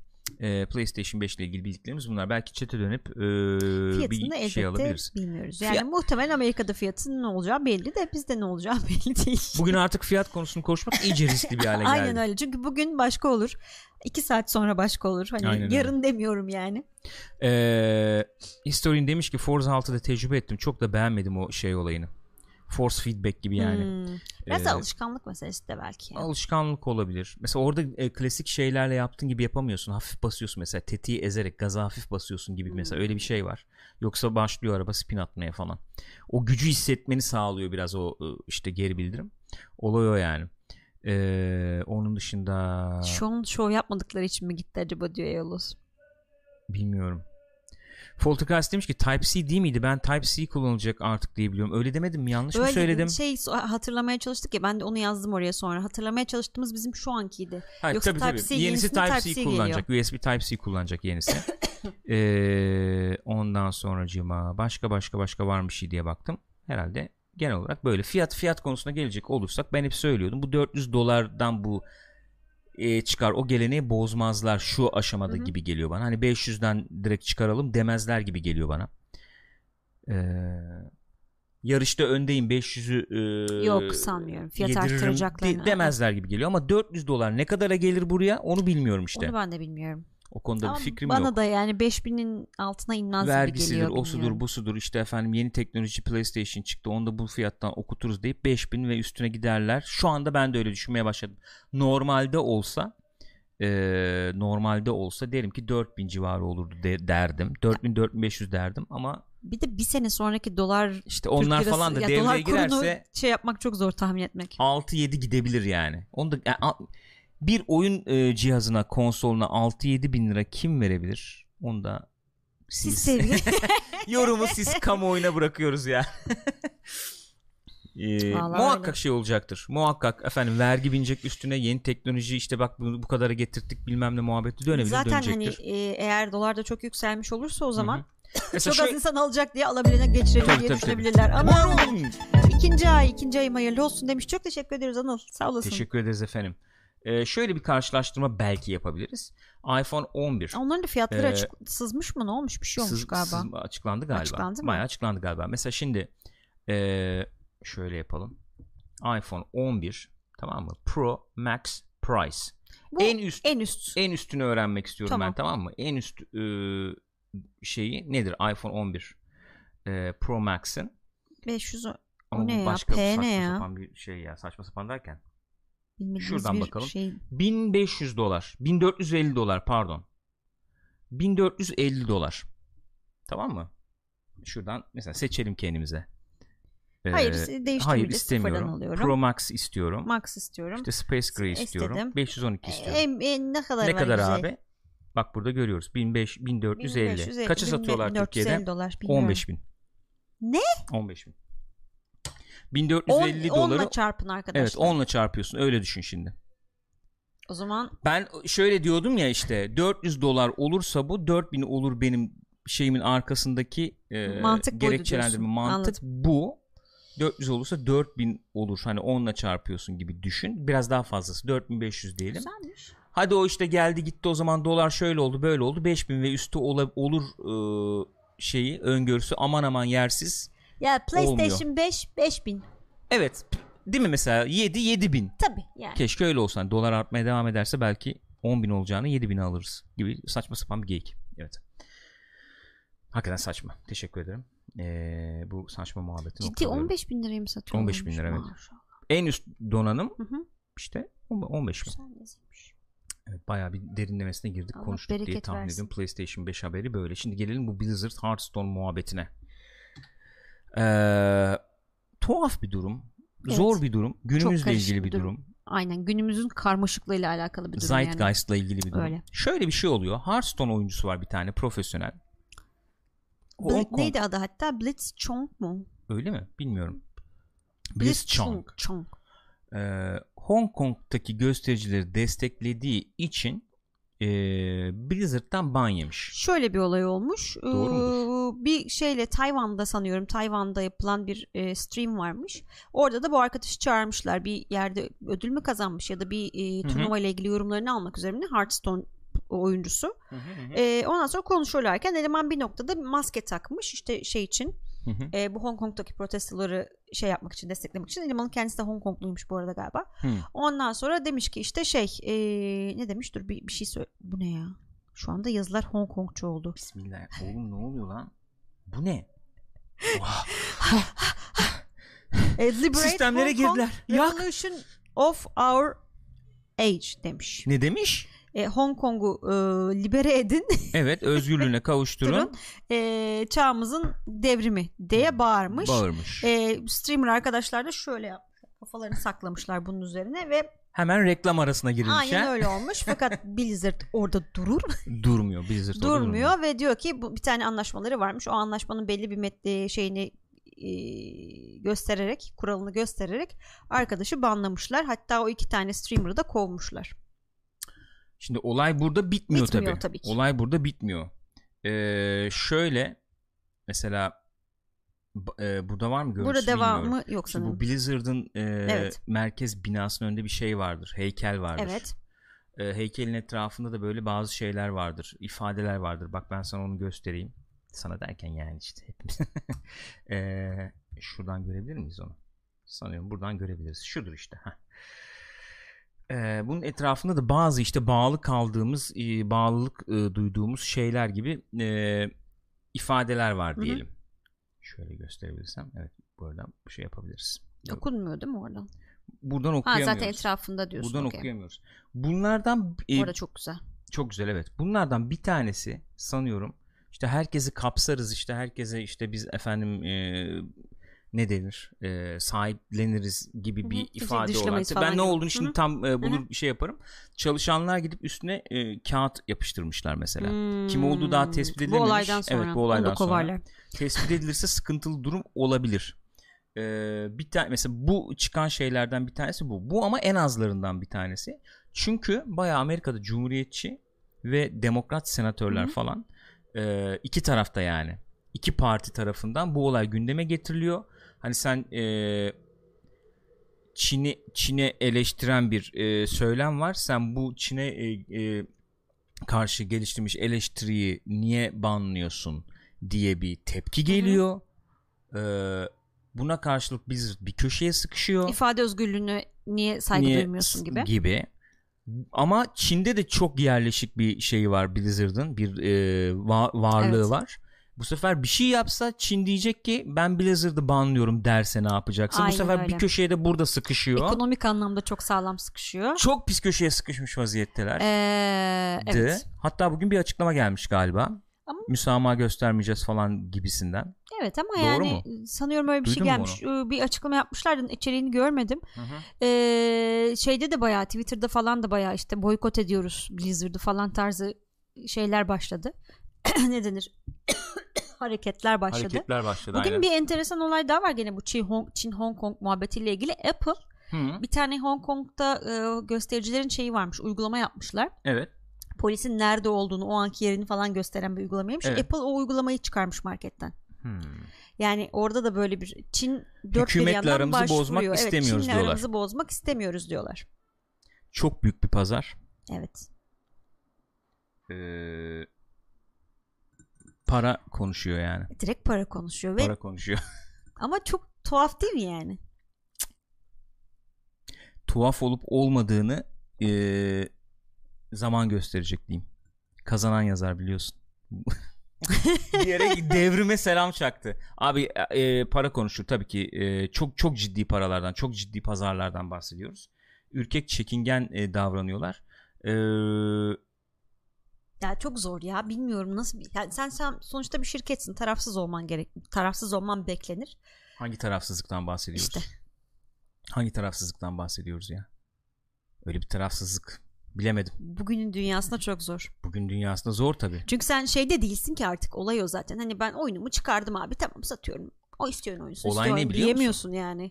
Ee, PlayStation 5 ile ilgili bildiklerimiz bunlar. Belki çete dönüp e, bir şey alabiliriz. bilmiyoruz. Yani Fiyat... muhtemelen Amerika'da fiyatın ne olacağı belli de bizde ne olacağı belli değil. Bugün artık fiyat konusunu konuşmak iyice riskli bir hale geldi. Aynen öyle. Çünkü bugün başka olur. İki saat sonra başka olur. Hani Aynen yarın öyle. demiyorum yani. Ee, Historian demiş ki Forza 6'da tecrübe ettim. Çok da beğenmedim o şey olayını. Force feedback gibi yani. Hmm. Biraz ee, alışkanlık meselesi de belki. Yani. Alışkanlık olabilir. Mesela orada e, klasik şeylerle yaptığın gibi yapamıyorsun. Hafif basıyorsun mesela tetiği ezerek gaza hafif basıyorsun gibi hmm. mesela öyle bir şey var. Yoksa başlıyor araba spin atmaya falan. O gücü hissetmeni sağlıyor biraz o e, işte geri bildirim. Olay o yani. Ee, onun dışında şu an show yapmadıkları için mi gitti acaba diyor Yavuz. Bilmiyorum. Foltercast demiş ki Type-C değil miydi? Ben Type-C kullanılacak artık diye biliyorum. Öyle demedim mi? Yanlış Öyle mı söyledim? şey hatırlamaya çalıştık ya ben de onu yazdım oraya sonra. Hatırlamaya çalıştığımız bizim şu ankiydi. Hayır, Yoksa tabii, Type-C tabii. yenisi Type-C, Type-C kullanacak. Geliyor. USB Type-C kullanacak yenisi. ee, ondan sonra cima başka başka başka var mı şey diye baktım. Herhalde genel olarak böyle. Fiyat fiyat konusuna gelecek olursak ben hep söylüyordum. Bu 400 dolardan bu e, çıkar o geleneği bozmazlar şu aşamada Hı-hı. gibi geliyor bana. Hani 500'den direkt çıkaralım demezler gibi geliyor bana. Ee, yarışta öndeyim 500'ü e, yok sanmıyorum. Fiyat arttıracaklarını. De, demezler gibi geliyor ama 400 dolar ne kadara gelir buraya onu bilmiyorum işte. Onu ben de bilmiyorum. O konuda Ama bir fikrim bana yok. Bana da yani 5000'in altına inmez Vergisidir, gibi geliyor. osudur, busudur. İşte efendim yeni teknoloji PlayStation çıktı. Onu da bu fiyattan okuturuz deyip 5000 ve üstüne giderler. Şu anda ben de öyle düşünmeye başladım. Normalde olsa e, normalde olsa derim ki 4000 civarı olurdu de, derdim. 4000 4500 derdim ama bir de bir sene sonraki dolar işte onlar lirası, falan da devreye girerse şey yapmak çok zor tahmin etmek. 6-7 gidebilir yani. Onu da yani, bir oyun e, cihazına konsoluna 6-7 bin lira kim verebilir? Onu da siz, siz yorumu siz kamuoyuna bırakıyoruz ya. Ee, muhakkak öyle. şey olacaktır. Muhakkak efendim vergi binecek üstüne yeni teknoloji işte bak bu, bu kadara getirttik bilmem ne muhabbeti dönebilir Zaten hani, dönecektir. hani e, eğer dolar da çok yükselmiş olursa o zaman Mesela çok şu... az insan alacak diye alabilene geçirelim tabii, diye tabii, düşünebilirler. Tabii. Anıl ikinci ay ikinci ayım hayırlı olsun demiş. Çok teşekkür ederiz Anıl. Sağ olasın. Teşekkür ederiz efendim. Ee, şöyle bir karşılaştırma belki yapabiliriz. iPhone 11. Onların da fiyatları ee, açık, sızmış mı ne olmuş bir şey olmuş sız, galiba. Sız, açıklandı galiba. Açıklandı mı? Bayağı açıklandı galiba. Mesela şimdi ee, şöyle yapalım. iPhone 11 tamam mı? Pro Max Price. Bu en üst en üst en üstünü öğrenmek istiyorum tamam. ben tamam mı? En üst e, şeyi nedir iPhone 11 e, Pro Max'in? 500 o ne ya? P ne ya? sapan bir şey ya. Saçma sapan derken Şuradan bakalım. Şey... 1500 dolar. 1450 dolar pardon. 1450 dolar. Tamam mı? Şuradan mesela seçelim kendimize. Ee, hayır değiştirebiliriz. Hayır istemiyorum. Pro Max istiyorum. Max istiyorum. İşte Space Gray istiyorum. İstedim. 512 istiyorum. E, e, ne kadar Ne kadar abi? Bak burada görüyoruz. 1500, 1450. 1450. Kaça satıyorlar Türkiye'de? Dolar, 15 bin. Ne? 15 bin. 1450 10, doları 10'la çarpın arkadaşlar. Evet 10'la çarpıyorsun öyle düşün şimdi. O zaman ben şöyle diyordum ya işte 400 dolar olursa bu 4000 olur benim şeyimin arkasındaki e, mantık gerekçelendirme mantık Anladım. bu. 400 olursa 4000 olur. Hani 10'la çarpıyorsun gibi düşün. Biraz daha fazlası 4500 diyelim. Güzelmiş. Hadi o işte geldi gitti o zaman dolar şöyle oldu böyle oldu 5000 ve üstü ol, olur e, şeyi öngörüsü aman aman yersiz ya PlayStation olmuyor. 5 5000. Evet. değil mi mesela 7 7 bin. Tabii yani. Keşke öyle olsa. Hani dolar artmaya devam ederse belki 10 bin olacağını 7 bin alırız gibi saçma sapan bir geyik. Evet. Hakikaten saçma. Teşekkür ederim. Ee, bu saçma muhabbeti Ciddi 15 bin liraya mı satıyor? 15 bin lira, evet. En üst donanım Hı hı. işte 15 bin. Evet, bayağı bir derinlemesine girdik Allah konuştuk diye tahmin ediyorum. PlayStation 5 haberi böyle. Şimdi gelelim bu Blizzard Hearthstone muhabbetine. Ee, tuhaf bir durum. Evet. Zor bir durum. Günümüzle ilgili bir durum. durum. Aynen günümüzün karmaşıklığıyla alakalı bir durum yani. Zeitgeist'la ilgili bir durum. Öyle. Şöyle bir şey oluyor. Hearthstone oyuncusu var bir tane profesyonel. Bl- neydi adı hatta Blitzchung mu? Öyle mi? Bilmiyorum. Blitzchung. Blitzchung. Ee, Hong Kong'taki göstericileri desteklediği için ee, Blizzard'dan ban yemiş. Şöyle bir olay olmuş. Doğru Ee, Bir şeyle Tayvan'da sanıyorum Tayvan'da yapılan bir e, stream varmış. Orada da bu arkadaşı çağırmışlar. Bir yerde ödül mü kazanmış ya da bir e, hı. turnuva ile ilgili yorumlarını almak üzere mi? Hearthstone oyuncusu. Ee, ondan sonra konuşuyorlarken eleman bir noktada maske takmış işte şey için Hı hı. e, bu Hong Kong'daki protestoları şey yapmak için desteklemek için elemanın kendisi de Hong Kongluymuş bu arada galiba. Hı. Ondan sonra demiş ki işte şey e, ne demiş dur bir, bir şey söyle bu ne ya şu anda yazılar Hong Kongçu oldu. Bismillah. Oğlum ne oluyor lan? Bu ne? E, Sistemlere Hong Kong, girdiler. Yak. Revolution of our age demiş. Ne demiş? E, Hong Kong'u e, libere edin Evet özgürlüğüne kavuşturun. e, çağımızın devrimi diye bağırmış. Bağırmış. E, streamer arkadaşlar da şöyle yapmışlar. Kafalarını saklamışlar bunun üzerine ve Hemen reklam arasına girilmiş. aynen öyle olmuş. Fakat Blizzard orada durur. Durmuyor. Blizzard orada durmuyor ve diyor ki bu bir tane anlaşmaları varmış. O anlaşmanın belli bir metni şeyini e, göstererek, kuralını göstererek arkadaşı banlamışlar. Hatta o iki tane streamer'ı da kovmuşlar. Şimdi olay burada bitmiyor, Bitmiyor tabii. tabii ki. Olay burada bitmiyor. Ee, şöyle mesela e, burada var mı görüntüsü Burada devamı yok sanırım. bu Blizzard'ın e, Evet. merkez binasının önünde bir şey vardır. Heykel vardır. Evet. E, heykelin etrafında da böyle bazı şeyler vardır. ifadeler vardır. Bak ben sana onu göstereyim. Sana derken yani işte hepimiz. E, şuradan görebilir miyiz onu? Sanıyorum buradan görebiliriz. Şudur işte. Heh. E, bunun etrafında da bazı işte bağlı kaldığımız, e, bağlılık e, duyduğumuz şeyler gibi e, ifadeler var Hı hı. diyelim. Şöyle gösterebilirsem. Evet buradan bir şey yapabiliriz. Okunmuyor değil mi oradan? Buradan Ha okuyamıyoruz. zaten etrafında diyorsun. Buradan okey. okuyamıyoruz. Bunlardan e, Orada çok güzel. çok güzel evet. Bunlardan bir tanesi sanıyorum işte herkesi kapsarız işte herkese işte biz efendim e, ne denir e, sahipleniriz gibi bir Bizi ifade olarak. Ben ne olduğunu şimdi Hı hı. tam e, bulur Hı bir şey yaparım. Çalışanlar gidip üstüne e, kağıt yapıştırmışlar mesela. Hmm. Kim olduğu daha tespit Bu edilememiş. olaydan sonra. Evet bu olaydan sonra. Tespit edilirse sıkıntılı durum olabilir. Ee, bir tane mesela bu çıkan şeylerden bir tanesi bu. Bu ama en azlarından bir tanesi. Çünkü bayağı Amerika'da cumhuriyetçi ve demokrat senatörler Hı hı. falan e, iki tarafta yani iki parti tarafından bu olay gündeme getiriliyor. Hani sen e, Çin'i Çin'e eleştiren bir e, söylem var. Sen bu Çin'e e, e, karşı geliştirmiş eleştiriyi niye banlıyorsun diye bir tepki geliyor. Ee, buna karşılık biz bir köşeye sıkışıyor. İfade özgürlüğüne niye saygı Niye duymuyorsun gibi. gibi. Ama Çin'de de çok yerleşik bir şeyi var Blizzard'ın bir e, va- varlığı Evet. var. Bu sefer bir şey yapsa Çin diyecek ki ben Blizzard'ı banlıyorum derse ne yapacaksın? Aynen Bu sefer öyle. bir köşeye de burada sıkışıyor. Ekonomik anlamda çok sağlam sıkışıyor. Çok pis köşeye sıkışmış vaziyetteler. Ee, evet. Hatta bugün bir açıklama gelmiş galiba. Ama- Müsamaha göstermeyeceğiz falan gibisinden. Evet ama Doğru yani sanıyorum öyle bir Duydun şey mu gelmiş. Ee, Bir açıklama yapmışlardı. içeriğini görmedim. Hı hı. Ee, şeyde de bayağı Twitter'da falan da bayağı işte boykot ediyoruz Blizzard'ı falan tarzı şeyler başladı. ne denir? Hareketler başladı. Hareketler başladı Bugün aynen. bir enteresan olay daha var gene bu Çin Hong, Çin Hong Kong muhabbetiyle ilgili. Apple Hı, bir tane Hong Kong'da e, göstericilerin şeyi varmış. Uygulama yapmışlar. evet. Polisin nerede olduğunu, o anki yerini falan gösteren bir uygulamaymış. Evet. Apple o uygulamayı çıkarmış marketten. Hmm. Yani orada da böyle bir Çin dört bir Hükümetle yandan aramızı bozmak başvuruyor. istemiyoruz evet, Çin'le diyorlar. aramızı bozmak istemiyoruz diyorlar. Çok büyük bir pazar. Evet. Ee, para konuşuyor yani. Direkt para konuşuyor ve Para konuşuyor. ama çok tuhaf değil mi yani? tuhaf olup olmadığını e, zaman gösterecek diyeyim. Kazanan yazar biliyorsun. diyerek devrime selam çaktı. Abi e, para konuşur tabii ki e, çok çok ciddi paralardan, çok ciddi pazarlardan bahsediyoruz. Ürkek, çekingen e, davranıyorlar. E, ya çok zor ya bilmiyorum nasıl yani sen, sen sonuçta bir şirketsin tarafsız olman gerek tarafsız olman beklenir. Hangi tarafsızlıktan bahsediyoruz? İşte. Hangi tarafsızlıktan bahsediyoruz ya? Öyle bir tarafsızlık bilemedim. Bugünün dünyasında çok zor. Bugün dünyasında zor tabii. Çünkü sen şeyde değilsin ki artık olay o zaten. Hani ben oyunumu çıkardım abi tamam satıyorum. O istiyor oyuncusu olay istiyor ne biliyor diyemiyorsun musun? yani.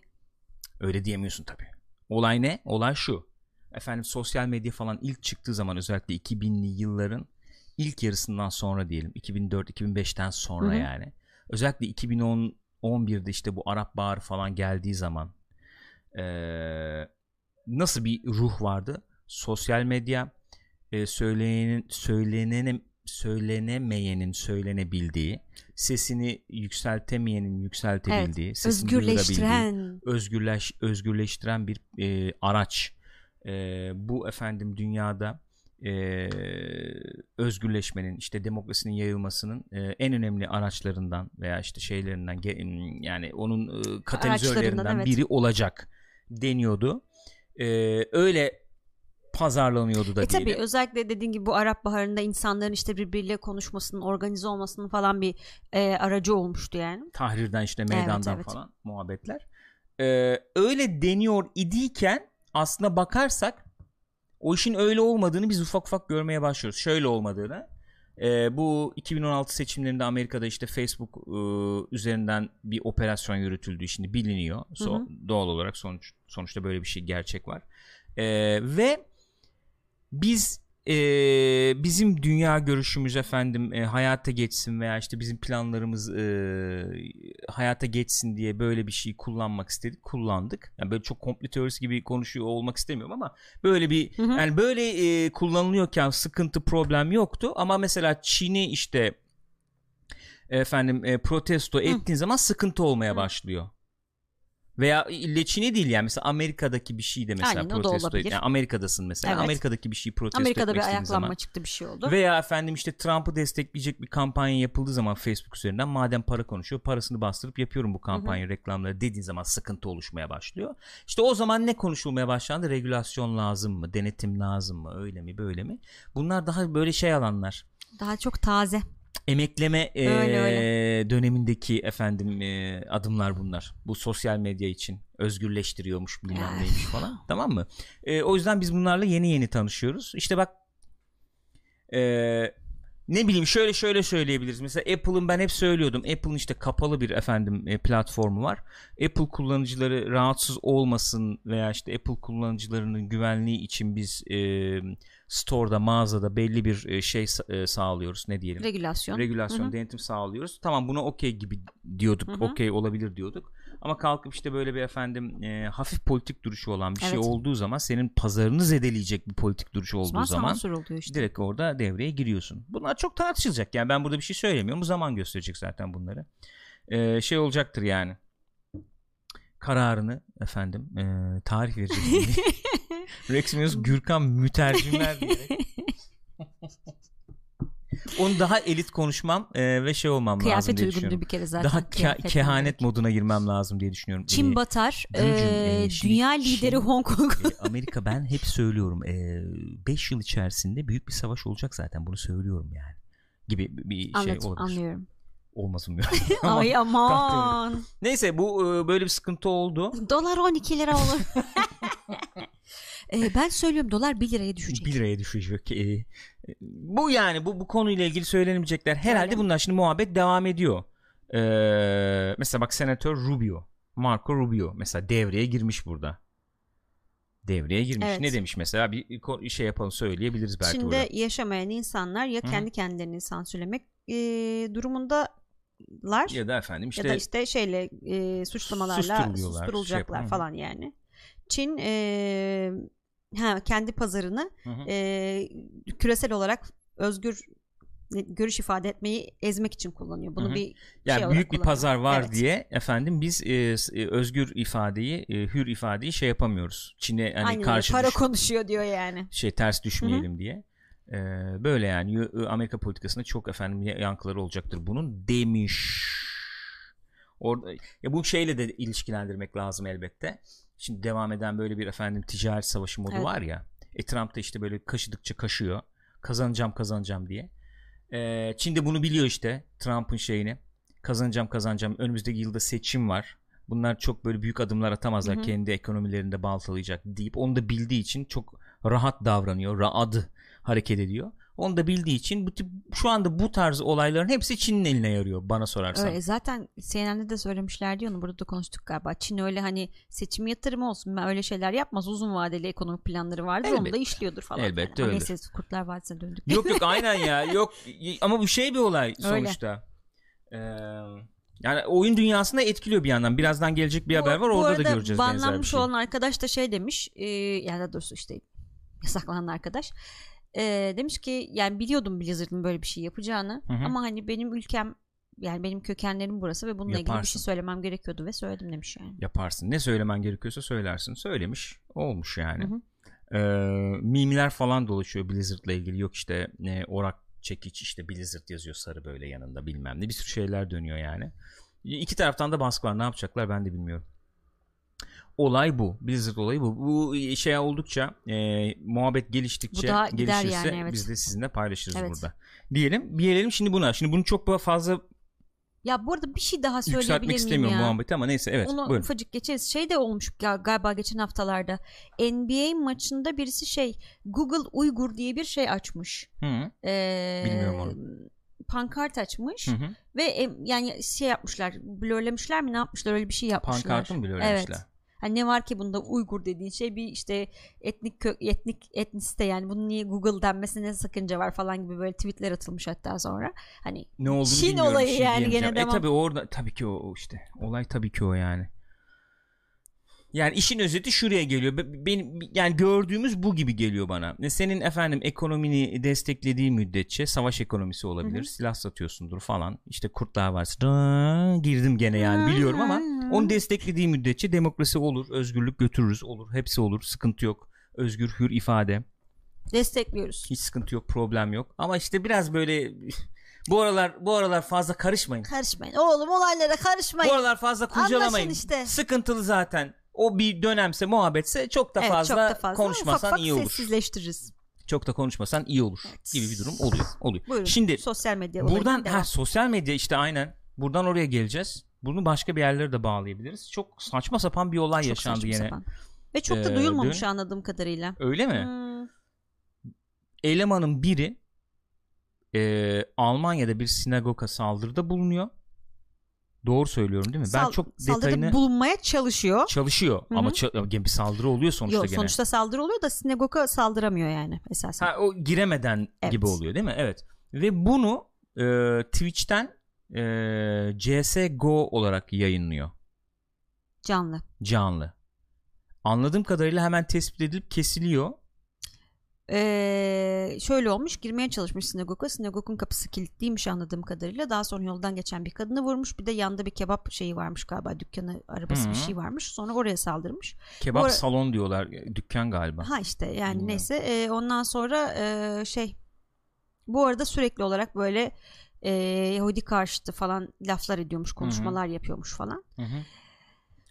Öyle diyemiyorsun tabii. Olay ne? Olay şu. Efendim sosyal medya falan ilk çıktığı zaman özellikle 2000'li yılların ilk yarısından sonra diyelim 2004-2005'ten sonra Hı-hı. yani özellikle 2010 11'de işte bu Arap Baharı falan geldiği zaman ee, nasıl bir ruh vardı? Sosyal medya e, söyleyenin söylenene söylenemeyenin söylenebildiği, sesini yükseltemeyenin yükseltebildiği, evet, sesini özgürleştiren özgürleş özgürleştiren bir e, araç. E, bu efendim dünyada e, özgürleşmenin işte demokrasinin yayılmasının e, en önemli araçlarından veya işte şeylerinden yani onun e, katalizörlerinden evet. biri olacak deniyordu. E, öyle pazarlanıyordu da e tabii özellikle dediğin gibi bu Arap Baharı'nda insanların işte birbiriyle konuşmasının organize olmasının falan bir e, aracı olmuştu yani. Tahrirden işte meydandan evet, evet. falan muhabbetler. Ee, öyle deniyor idiyken aslında bakarsak o işin öyle olmadığını biz ufak ufak görmeye başlıyoruz. Şöyle olmadığını. E, bu 2016 seçimlerinde Amerika'da işte Facebook e, üzerinden bir operasyon yürütüldüğü şimdi biliniyor. So, hı hı. Doğal olarak sonuç sonuçta böyle bir şey gerçek var. E, ve biz e, bizim dünya görüşümüz efendim e, hayata geçsin veya işte bizim planlarımız e, hayata geçsin diye böyle bir şey kullanmak istedik kullandık yani böyle çok komplo teorisi gibi konuşuyor olmak istemiyorum ama böyle bir hı hı. yani böyle e, kullanılıyorken sıkıntı problem yoktu ama mesela Çin'i işte efendim e, protesto ettiğin hı. zaman sıkıntı olmaya hı. başlıyor veya ille değil yani mesela Amerika'daki bir şey de mesela Aynen, protesto yani Amerika'dasın mesela evet. Amerika'daki bir şey protesto Amerika'da etmek bir ayaklanma zaman. çıktı bir şey oldu. Veya efendim işte Trump'ı destekleyecek bir kampanya yapıldığı zaman Facebook üzerinden madem para konuşuyor parasını bastırıp yapıyorum bu kampanya Hı-hı. reklamları dediğin zaman sıkıntı oluşmaya başlıyor. İşte o zaman ne konuşulmaya başlandı? Regülasyon lazım mı? Denetim lazım mı? Öyle mi? Böyle mi? Bunlar daha böyle şey alanlar. Daha çok taze emekleme öyle, e, öyle. dönemindeki efendim e, adımlar bunlar. Bu sosyal medya için özgürleştiriyormuş bilmem neymiş falan. tamam mı? E, o yüzden biz bunlarla yeni yeni tanışıyoruz. İşte bak e, ne bileyim şöyle şöyle söyleyebiliriz. Mesela Apple'ın ben hep söylüyordum. Apple'ın işte kapalı bir efendim e, platformu var. Apple kullanıcıları rahatsız olmasın veya işte Apple kullanıcılarının güvenliği için biz e, store'da mağazada belli bir e, şey e, sağlıyoruz ne diyelim regülasyon regülasyon Hı-hı. denetim sağlıyoruz tamam buna okey gibi diyorduk okey olabilir diyorduk ama kalkıp işte böyle bir efendim e, hafif politik duruşu olan bir şey evet. şey olduğu zaman senin pazarını zedeleyecek bir politik duruş olduğu zaman, zaman işte. direkt orada devreye giriyorsun bunlar çok tartışılacak yani ben burada bir şey söylemiyorum bu zaman gösterecek zaten bunları ee, şey olacaktır yani kararını efendim e, tarih verecek Rex Meus Gürkan mütercimler diyerek. Onu daha elit konuşmam e, ve şey olmam Kıyafet lazım diye düşünüyorum. bir kere zaten. Daha ke- kehanet moduna girmem lazım diye düşünüyorum. Çin ee, batar. E, e, dünya lideri Çin, Hong Kong. e, Amerika ben hep söylüyorum. 5 e, yıl içerisinde büyük bir savaş olacak zaten. Bunu söylüyorum yani. Gibi bir şey Anladım, olabilir. Anlıyorum olmasın diyor. Ay aman. Neyse bu böyle bir sıkıntı oldu. Dolar 12 lira olur. Ee, ben söylüyorum dolar 1 liraya düşecek. 1 liraya düşecek. Ee, bu yani bu bu konuyla ilgili söylenemeyecekler. Herhalde Öyle. bunlar şimdi muhabbet devam ediyor. Ee, mesela bak senatör Rubio, Marco Rubio mesela devreye girmiş burada. Devreye girmiş. Evet. Ne demiş mesela bir şey yapalım söyleyebiliriz belki Çin'de burada. yaşamayan insanlar ya Hı. kendi kendilerini sansürlemek e, durumundalar ya da efendim işte ya da işte şeyle e, suçlamalarla susturulacaklar şey falan yani. Çin e, ha, kendi pazarını hı hı. E, küresel olarak özgür görüş ifade etmeyi ezmek için kullanıyor. Bunu Hı hı. bir Yani şey büyük bir kullanıyor. pazar var Evet. diye efendim biz e, e, özgür ifadeyi, e, hür ifadeyi şey yapamıyoruz. Çin'e hani Aynen karşı para düş- konuşuyor diyor yani. şey ters düşmeyelim diye. E, böyle yani Amerika politikasında çok efendim yankıları olacaktır bunun demiş. Orada ya bu şeyle de ilişkilendirmek lazım elbette. Şimdi devam eden böyle bir efendim ticaret savaşı modu Evet. var ya. E Trump da işte böyle kaşıdıkça kaşıyor. Kazanacağım kazanacağım diye. E, Çin de bunu biliyor işte Trump'ın şeyini. Kazanacağım kazanacağım. Önümüzdeki yılda seçim var. Bunlar çok böyle büyük adımlar atamazlar Hı hı. kendi ekonomilerinde baltalayacak deyip onu da bildiği için çok rahat davranıyor. Rahat hareket ediyor. Onu da bildiği için bu tip, şu anda bu tarz olayların hepsi Çin'in eline yarıyor bana sorarsan. Öyle, zaten CNN'de de söylemişlerdi onu burada da konuştuk galiba. Çin öyle hani seçim yatırımı olsun ben öyle şeyler yapmaz. Uzun vadeli ekonomik planları vardır onu da işliyordur falan. Elbette yani. Öyledir. Neyse Kurtlar Vadisi'ne döndük. Yok yok aynen ya. Yok ama bu şey bir olay sonuçta. Ee, yani oyun dünyasında etkiliyor bir yandan. Birazdan gelecek bir haber var. Bu Orada da göreceğiz benzer bir banlanmış şey. olan arkadaş da şey demiş e, yani daha doğrusu işte yasaklanan arkadaş e, demiş ki yani biliyordum Blizzard'ın böyle bir şey yapacağını Hı hı. ama hani benim ülkem yani benim kökenlerim burası ve bununla ilgili bir Yaparsın. şey söylemem gerekiyordu ve söyledim demiş yani. Yaparsın. Ne söylemen gerekiyorsa söylersin. Söylemiş. Olmuş yani. Hı hı. Ee, mimler falan dolaşıyor Blizzard'la ilgili. Yok işte e, orak çekiç işte Blizzard yazıyor sarı böyle yanında bilmem ne. Bir sürü şeyler dönüyor yani. İki taraftan da baskı var. Ne yapacaklar ben de bilmiyorum. Olay bu. Blizzard olayı bu. Bu şey oldukça e, muhabbet geliştikçe gelişirse yani, evet. biz de sizinle paylaşırız Evet. burada. Diyelim. Gelelim şimdi buna. Şimdi bunu çok fazla Ya bu arada bir şey daha söyleyebilir miyim istemiyorum ya? muhabbeti ama neyse evet. Onu buyurun. ufacık geçeriz. Şey de olmuş galiba geçen haftalarda. NBA maçında birisi şey Google Uygur diye bir şey açmış. Hı, Ee, Bilmiyorum onu. Pankart açmış hı hı. ve yani şey yapmışlar. Blörlemişler mi ne yapmışlar öyle bir şey yapmışlar. Pankartı mı bile öğrenmişler? Evet. Hani ne var ki bunda Uygur dediğin şey bir işte etnik kö- etnik etnisite yani bunun niye Google denmesine sakınca var falan gibi böyle tweetler atılmış hatta sonra. Hani ne olduğunu Çin olayı şey yani gene E devam. tabi orada tabii ki o, o işte. Olay tabii ki o yani. Yani işin özeti şuraya geliyor. Be- Benim yani gördüğümüz bu gibi geliyor bana. E, Senin efendim ekonomini desteklediği müddetçe savaş ekonomisi olabilir. Hı hı. Silah satıyorsundur falan. İşte kurtlar var. Aa, Girdim gene yani biliyorum ama onu desteklediği müddetçe demokrasi olur, özgürlük götürürüz olur. Hepsi olur. Sıkıntı yok. Özgür hür ifade. destekliyoruz. Hiç sıkıntı yok, problem yok. Ama işte biraz böyle bu aralar bu aralar fazla karışmayın. Karışmayın. Oğlum olaylara karışmayın. Bu aralar fazla kurcalamayın. Anlaşın işte. Sıkıntılı zaten. O bir dönemse muhabbetse çok da Evet, fazla, çok da fazla. konuşmasan ufak ufak iyi olur. sessizleştiririz. Çok da konuşmasan iyi olur Evet. gibi bir durum oluyor. Oluyor. Buyurun. Şimdi sosyal medya buradan ha, sosyal medya işte aynen. Buradan oraya geleceğiz. Bunu başka bir yerlere de bağlayabiliriz. Çok saçma sapan bir olay Çok yaşandı yine. sapan. Ve çok da Ee, duyulmamış dün- anladığım kadarıyla. Öyle mi? Hmm, Elemanın biri e, Almanya'da bir sinagoga saldırıda bulunuyor. Doğru söylüyorum değil mi? ben sal- çok saldırıda detayını bulunmaya çalışıyor. çalışıyor Hı ama gene bir saldırı oluyor sonuçta Yok gene. sonuçta saldırı oluyor da sinagoga saldıramıyor yani esasen. Ha, o giremeden Evet. gibi oluyor değil mi? Evet. Ve bunu e, Twitch'ten e, CSGO olarak yayınlıyor. Canlı. Canlı. Anladığım kadarıyla hemen tespit edilip kesiliyor. Ee, şöyle olmuş girmeye çalışmış sinagoga. Sinagogun kapısı kilitliymiş anladığım kadarıyla. Daha sonra yoldan geçen bir kadını vurmuş. Bir de yanda bir kebap şeyi varmış galiba. Dükkanı arabası Hı bir şey varmış. Sonra oraya saldırmış. Kebap Bu ara- salon diyorlar. e, Dükkan galiba. Ha işte yani Bilmiyorum. neyse Ee, ondan sonra e, şey bu arada sürekli olarak böyle e, Yahudi karşıtı falan laflar ediyormuş konuşmalar yapıyormuş falan. Hı hı.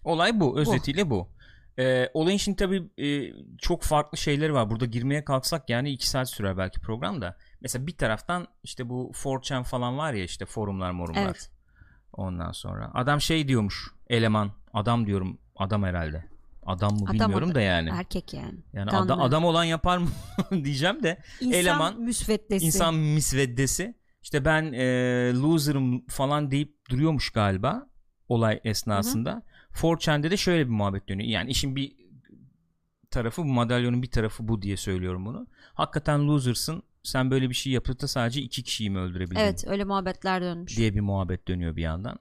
Olay bu. Özetiyle bu. Ee, olayın şimdi tabii e, çok farklı şeyleri var. Burada girmeye kalksak yani iki saat sürer belki program da. Mesela bir taraftan işte bu 4chan falan var ya işte forumlar morumlar. Evet. Ondan sonra adam şey diyormuş eleman adam diyorum adam herhalde. Adam mı Adam bilmiyorum o- da yani. Erkek yani. Yani ada- adam olan yapar mı diyeceğim de İnsan eleman, müsveddesi. insan misveddesi işte ben e, loser'ım falan deyip duruyormuş galiba olay esnasında. 4chan'de de şöyle bir muhabbet dönüyor. Yani işin bir tarafı bu madalyonun bir tarafı bu diye söylüyorum bunu. Hakikaten loser'sın. Sen böyle bir şey yapıp da sadece iki kişiyi mi öldürebildin? Evet öyle muhabbetler dönmüş. diye bir muhabbet dönüyor bir yandan.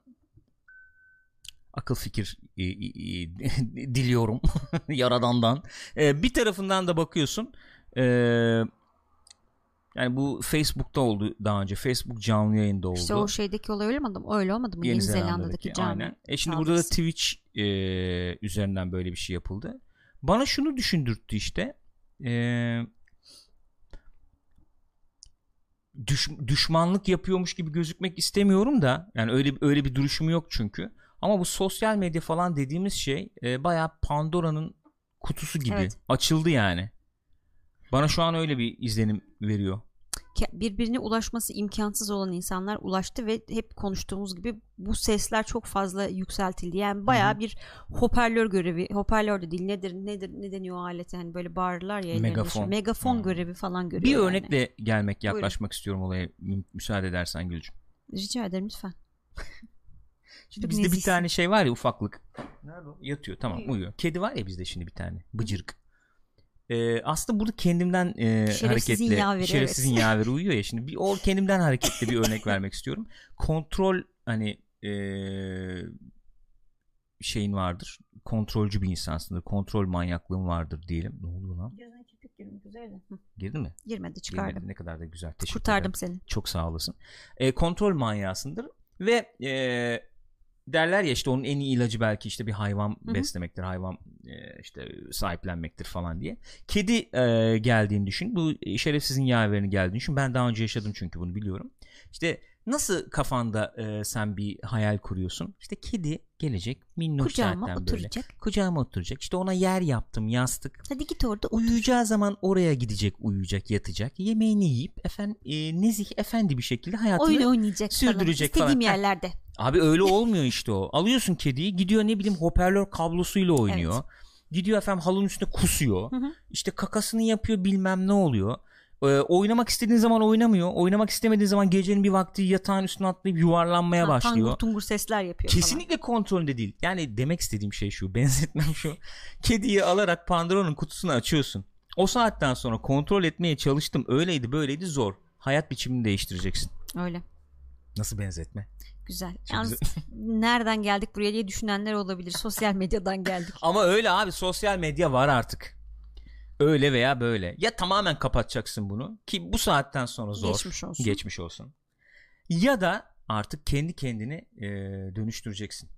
Akıl fikir e, e, diliyorum yaradandan. E, bir tarafından da bakıyorsun e, Yani bu Facebook'ta oldu daha önce. Facebook canlı yayında oldu. İşte o şeydeki olay öyle olmadı mı? Öyle olmadı mı? Yeni, Yeni, Zelanda'daki, Zelanda'daki canlı. Aynen. E şimdi burada da. Twitch e, üzerinden böyle bir şey yapıldı. Bana şunu düşündürttü işte. E, düş, düşmanlık yapıyormuş gibi gözükmek istemiyorum da yani öyle öyle bir duruşum yok çünkü. Ama bu sosyal medya falan dediğimiz şey e, bayağı Pandora'nın kutusu gibi Evet. açıldı yani. Bana şu an öyle bir izlenim veriyor. Birbirine ulaşması imkansız olan insanlar ulaştı ve hep konuştuğumuz gibi bu sesler çok fazla yükseltildi. Yani bayağı bir hoparlör görevi, hoparlör de değil nedir nedir ne deniyor o alete hani böyle bağırırlar ya Megafon. şey, megafon Hmm. görevi falan görüyor. Bir yani. örnekle gelmek Buyurun. yaklaşmak istiyorum olaya mü- müsaade edersen Gülcüm. rica ederim lütfen. Şimdi Çok bizde bir tane şey var ya ufaklık. Nerede o? Yatıyor tamam uyuyor. Kedi var ya bizde şimdi bir tane. Bıcırık. Ee, aslında burada kendimden e, Şerefsizin hareketle yaveri, şerefsizin evet. yaveri uyuyor ya şimdi bir o kendimden hareketle bir örnek vermek istiyorum. Kontrol hani e, şeyin vardır. Kontrolcü bir insansındır. Kontrol manyaklığın vardır diyelim. Ne oluyor lan? Gözüne kirpik girmiş güzel de. Hı, Girdi mi? Girmedi çıkardım. Girmedi. Ne kadar da güzel. Teşekkür Kurtardım ederim. seni. Çok sağ olasın. E, kontrol manyasındır ve e, derler ya işte onun en iyi ilacı belki işte bir hayvan hı. beslemektir, hayvan e, işte sahiplenmektir falan diye. Kedi e, geldiğini düşün. Bu şerefsizin yaverini geldiğini düşün. Ben daha önce yaşadım çünkü bunu biliyorum. İşte nasıl kafanda e, sen bir hayal kuruyorsun? İşte kedi gelecek minnoş Kucağıma zaten böyle. oturacak. Kucağıma oturacak. İşte ona yer yaptım yastık. Hadi git orada otur. Uyuyacağı zaman oraya gidecek, uyuyacak, yatacak. Yemeğini yiyip efendim e, nezih efendi bir şekilde hayatını Oyun oynayacak sürdürecek falan. falan. İstediğim Heh. yerlerde. Abi öyle olmuyor işte o. Alıyorsun kediyi gidiyor ne bileyim hoparlör kablosuyla oynuyor. Evet. Gidiyor efendim halının üstünde kusuyor. Hı hı. İşte kakasını yapıyor bilmem ne oluyor. Ee, oynamak istediğin zaman oynamıyor. Oynamak istemediğin zaman gecenin bir vakti yatağın üstüne atlayıp yuvarlanmaya Ha, başlıyor. Tangur tungur sesler yapıyor falan. Kesinlikle kontrolünde değil. Yani demek istediğim şey şu. Benzetmem şu. Kediyi alarak Pandora'nın kutusunu açıyorsun. O saatten sonra kontrol etmeye çalıştım. Öyleydi böyleydi zor. Hayat biçimini değiştireceksin. Öyle. Nasıl benzetme? Güzel. Çok Yalnız nereden geldik buraya diye düşünenler olabilir. Sosyal medyadan geldik. Ama öyle abi sosyal medya var artık. Öyle veya böyle. Ya tamamen kapatacaksın bunu ki bu saatten sonra zor. Geçmiş olsun. Geçmiş olsun. Ya da artık kendi kendini e, dönüştüreceksin.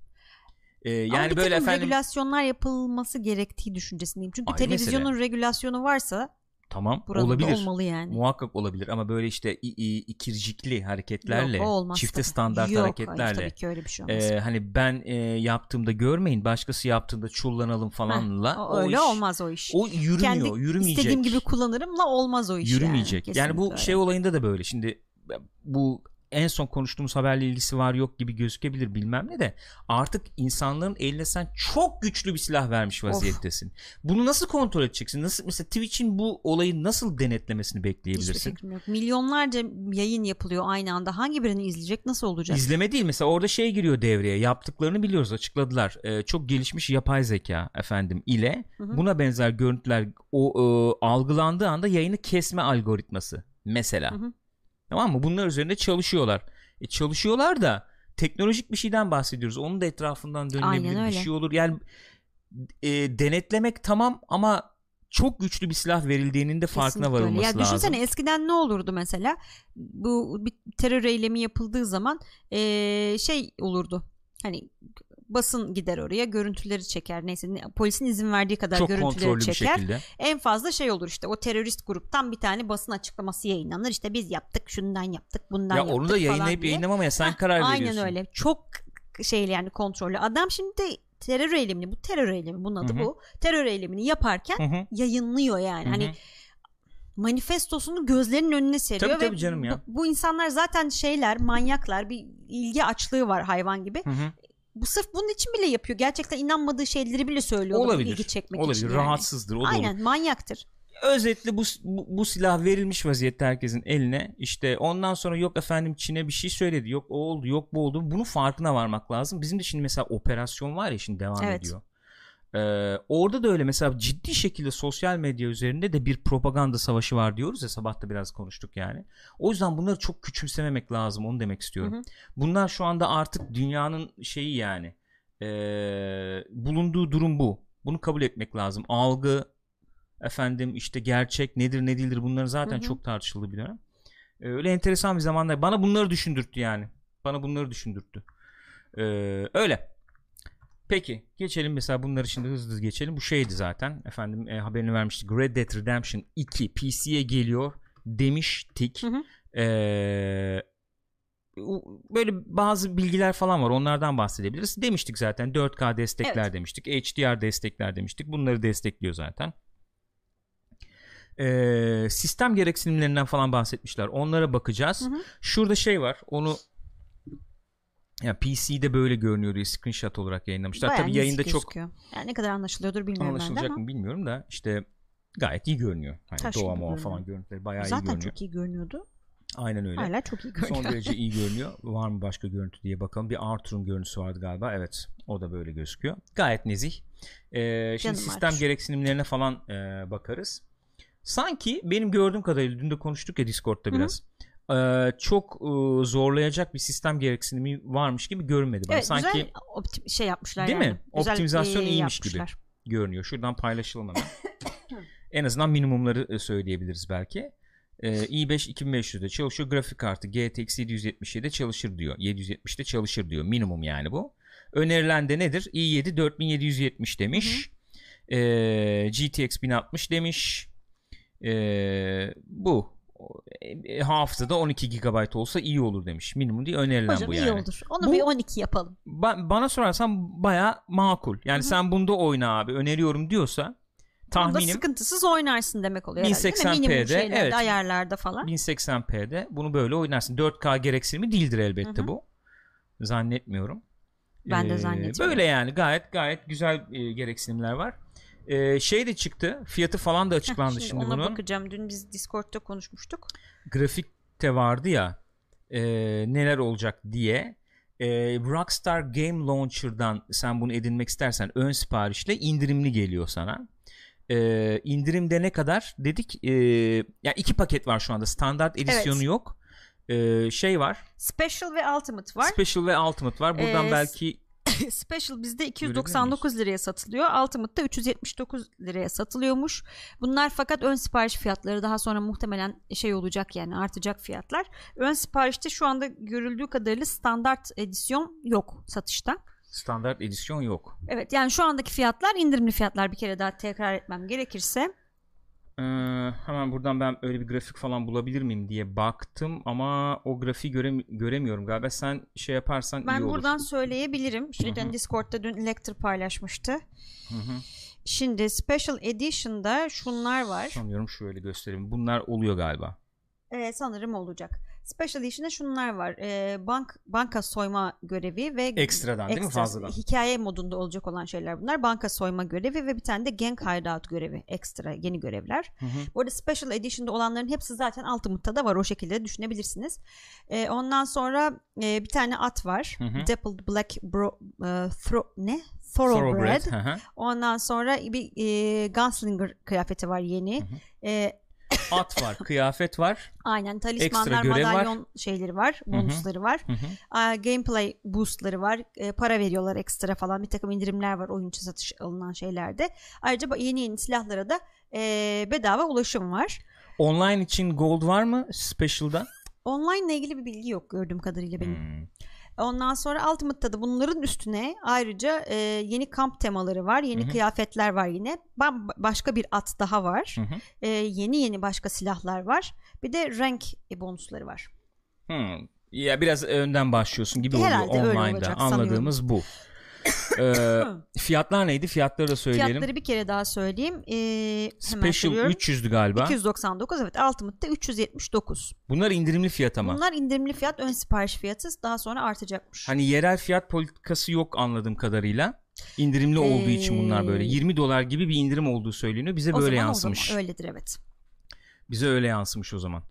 E, Ama yani bir böyle efendim regülasyonlar yapılması gerektiği düşüncesindeyim. Çünkü Ayrı televizyonun regülasyonu varsa tamam burada da olabilir. olmalı yani. Muhakkak olabilir ama böyle işte ikircikli hareketlerle, Yok, o olmaz çifte tabii. standart Yok, hayır, hareketlerle. tabii ki öyle bir şey olmaz. e, hani ben e, yaptığımda görmeyin, başkası yaptığında çullanalım falanla. o, öyle iş- olmaz o iş. O yürümüyor, Kendi yürümeyecek. istediğim gibi kullanırımla olmaz o iş yürümeyecek. yani. Yani, bu şey öyle. olayında da böyle. Şimdi bu en son konuştuğumuz haberle ilgisi var yok gibi gözükebilir bilmem ne de artık insanların eline sen çok güçlü bir silah vermiş vaziyettesin. Bunu nasıl kontrol edeceksin? Nasıl mesela Twitch'in bu olayı nasıl denetlemesini Hiçbir bekleyebilirsin? fikrim yok. Milyonlarca yayın yapılıyor aynı anda. Hangi birini izleyecek? Nasıl olacak? İzleme değil mesela orada şey giriyor devreye yaptıklarını biliyoruz açıkladılar Ee, çok gelişmiş yapay zeka efendim ile Hı hı. buna benzer görüntüler o e, algılandığı anda yayını kesme algoritması mesela Hı hı. Tamam mı bunlar üzerinde çalışıyorlar e, çalışıyorlar da teknolojik bir şeyden bahsediyoruz onun da etrafından dönülebilir bir öyle. şey olur yani e, denetlemek tamam ama çok güçlü bir silah verildiğinin de farkına Kesinlikle öyle. varılması Ya lazım. düşünsene eskiden ne olurdu mesela? Bu bir terör eylemi yapıldığı zaman eee, şey olurdu. Hani basın gider oraya görüntüleri çeker neyse ne- polisin izin verdiği kadar çok görüntüleri çeker. şekilde. En fazla şey olur işte o terörist gruptan bir tane basın açıklaması yayınlanır. İşte biz yaptık, şundan yaptık, bundan Ya yaptık onu da yayınlayıp diye. yayınlamamaya sen Heh, karar Aynen veriyorsun. öyle. Çok şeyli yani kontrollü. Adam şimdi terör eylemini, bu terör eylemi bunun adı Hı hı. bu. Terör eylemini yaparken Hı hı. yayınlıyor yani. Hı hı. Hani manifestosunu gözlerinin önüne seriyor Tabii, ve tabii canım ya. Bu, bu insanlar zaten şeyler, manyaklar, bir ilgi açlığı var hayvan gibi. Hı hı. Bu sırf bunun için bile yapıyor. Gerçekten inanmadığı şeyleri bile söylüyor Olabilir. ilgi çekmek Olabilir. için. yani. Rahatsızdır. O da olur. Aynen manyaktır. Özetle bu, bu bu silah verilmiş vaziyette herkesin eline. İşte ondan sonra yok efendim Çin'e bir şey söyledi. Yok o oldu, yok bu oldu. Bunun farkına varmak lazım. Bizim de şimdi mesela operasyon var ya şimdi devam Evet. ediyor. Ee, orada da öyle mesela ciddi şekilde sosyal medya üzerinde de bir propaganda savaşı var diyoruz ya sabah da biraz konuştuk yani. O yüzden bunları çok küçümsememek lazım onu demek istiyorum. Hı hı. Bunlar şu anda artık dünyanın şeyi yani ee, bulunduğu durum bu. Bunu kabul etmek lazım. Algı efendim işte gerçek nedir ne değildir bunların zaten Hı hı. çok tartışıldığı bir dönem. Ee, öyle enteresan bir zamanda bana bunları düşündürttü yani. Bana bunları düşündürttü. Ee, öyle. Peki geçelim mesela bunları şimdi hızlı hızlı geçelim. Bu şeydi zaten efendim e, haberini vermiştik. Red Dead Redemption 2 PC'ye geliyor demiştik. Hı hı. Ee, böyle bazı bilgiler falan var onlardan bahsedebiliriz. Demiştik zaten 4K destekler Evet. demiştik. HDR destekler demiştik. Bunları destekliyor zaten. Ee, sistem gereksinimlerinden falan bahsetmişler. Onlara bakacağız. Hı hı. Şurada şey var. Onu ya PC'de böyle görünüyor diye screenshot olarak yayınlamışlar. Bayağı Tabii yayında çok gözüküyor. Yani ne kadar anlaşılıyordur bilmiyorum ben de anlaşılacak ama. mı bilmiyorum da işte gayet iyi görünüyor. Hani Taş doğa görünüyor. falan görüntüleri bayağı iyi Zaten görünüyor. çok iyi görünüyordu. Aynen öyle. Hala çok iyi görünüyor. Son derece iyi görünüyor. Var mı başka görüntü diye bakalım. Bir Arthur'un görüntüsü vardı galiba. Evet. O da böyle gözüküyor. Gayet nezih. Ee, şimdi Canım sistem Arthur. gereksinimlerine falan e, bakarız. Sanki benim gördüğüm kadarıyla dün de konuştuk ya Discord'da Hı hı. Ee, çok e, zorlayacak bir sistem gereksinimi varmış gibi görünmedi bana. Evet Sanki güzel optim- şey yapmışlar Değil yani. mi? Güzel, Optimizasyon e, iyiymiş gibi. yapmışlar. görünüyor. Şuradan paylaşalım hemen. en azından minimumları e, söyleyebiliriz belki. Ee, i5 2500'de çalışıyor. Grafik kartı GTX 777'de çalışır diyor. 770'de çalışır diyor. Minimum yani bu. Önerilen de nedir? i7 4770 demiş. Ee, GTX 1060 demiş. Ee, bu. E, hafızada 12 GB olsa iyi olur demiş. Minimum değil önerilen Hocam bu iyi yani. olur. Onu Bu- bir 12 yapalım. Ba- bana sorarsan baya makul. Yani Hı hı. sen bunda oyna abi öneriyorum diyorsa Bunda tahminim sıkıntısız oynarsın demek oluyor. herhalde, değil mi? 1080p'de, Minimum şeylerde, evet. ayarlarda falan. 1080p'de bunu böyle oynarsın. 4K gereksinimi değildir elbette Hı hı. bu. Zannetmiyorum. Ben de Ee, zannetmiyorum. Böyle yani gayet gayet güzel e, gereksinimler var. Ee, şey de çıktı. Fiyatı falan da açıklandı şimdi, şimdi, ona bunun. bakacağım. Dün biz Discord'da konuşmuştuk. Grafikte vardı ya e, neler olacak diye. E, Rockstar Game Launcher'dan sen bunu edinmek istersen ön siparişle indirimli geliyor sana. E, indirimde ne kadar dedik? E, yani iki paket var şu anda. Standart edisyonu Evet. yok. E, şey var. Special ve Ultimate var. Special ve Ultimate var. Buradan Ee, belki Special bizde 299 liraya satılıyor. Ultimate da 379 liraya satılıyormuş. Bunlar fakat ön sipariş fiyatları daha sonra muhtemelen şey olacak yani artacak fiyatlar. Ön siparişte şu anda görüldüğü kadarıyla standart edisyon yok satışta. standart edisyon yok. Evet yani şu andaki fiyatlar indirimli fiyatlar bir kere daha tekrar etmem gerekirse. Ee, hemen buradan ben öyle bir grafik falan bulabilir miyim diye baktım ama o grafiği görem- göremiyorum galiba. Sen şey yaparsan Ben iyi olur. buradan söyleyebilirim. Şimdi Hı hı. Discord'da dün Lecter paylaşmıştı. Hı hı. Şimdi Special Edition'da şunlar var. Sanıyorum şöyle göstereyim. Bunlar oluyor galiba. Ee, sanırım olacak. Special Edition'da şunlar var. Ee, bank banka soyma görevi ve Ekstradan değil mi? ekstra- Fazladan. Hikaye modunda olacak olan şeyler bunlar. Banka soyma görevi ve bir tane de Gang Hideout görevi. Ekstra yeni görevler. Hı hı. Bu arada Special Edition'da olanların hepsi zaten Ultimate'da da var. O şekilde düşünebilirsiniz. Ee, ondan sonra e, bir tane at var. Hı hı. Dappled Black Bro, e, thro, ne? Thoroughbred. Thoroughbred. Hı hı. Ondan sonra bir e, Gunslinger kıyafeti var yeni. Hı hı. E, At var, kıyafet var. aynen talismanlar, görev var. madalyon şeyleri var. Bonusları var. Hı hı. Aa, gameplay boostları var. E, para veriyorlar ekstra falan. Bir takım indirimler var oyun için satış alınan şeylerde. Ayrıca yeni yeni silahlara da e, bedava ulaşım var. Online için gold var mı special'da? Online ile ilgili bir bilgi yok gördüğüm kadarıyla benim. Hmm. Ondan sonra Ultimate'da da bunların üstüne ayrıca e, yeni kamp temaları var. Yeni Hı hı. kıyafetler var yine. Ba- başka bir at daha var. Hı hı. E, yeni yeni başka silahlar var. Bir de rank bonusları var. Hmm. Ya biraz önden başlıyorsun gibi Herhalde oluyor öyle online'da. olacak Anladığımız bu. Ee, fiyatlar neydi? Fiyatları da söyleyelim. Fiyatları bir kere daha söyleyeyim. E, hemen Special söylüyorum. 300'dü galiba. 299 evet Ultimate'da 379. Bunlar indirimli fiyat ama. Bunlar indirimli fiyat ön sipariş fiyatı daha sonra artacakmış. Hani yerel fiyat politikası yok anladığım kadarıyla. İndirimli olduğu için bunlar böyle. Ee, 20 dolar gibi bir indirim olduğu söyleniyor. Bize o böyle zaman, yansımış. O zaman öyledir evet. Bize öyle yansımış o zaman.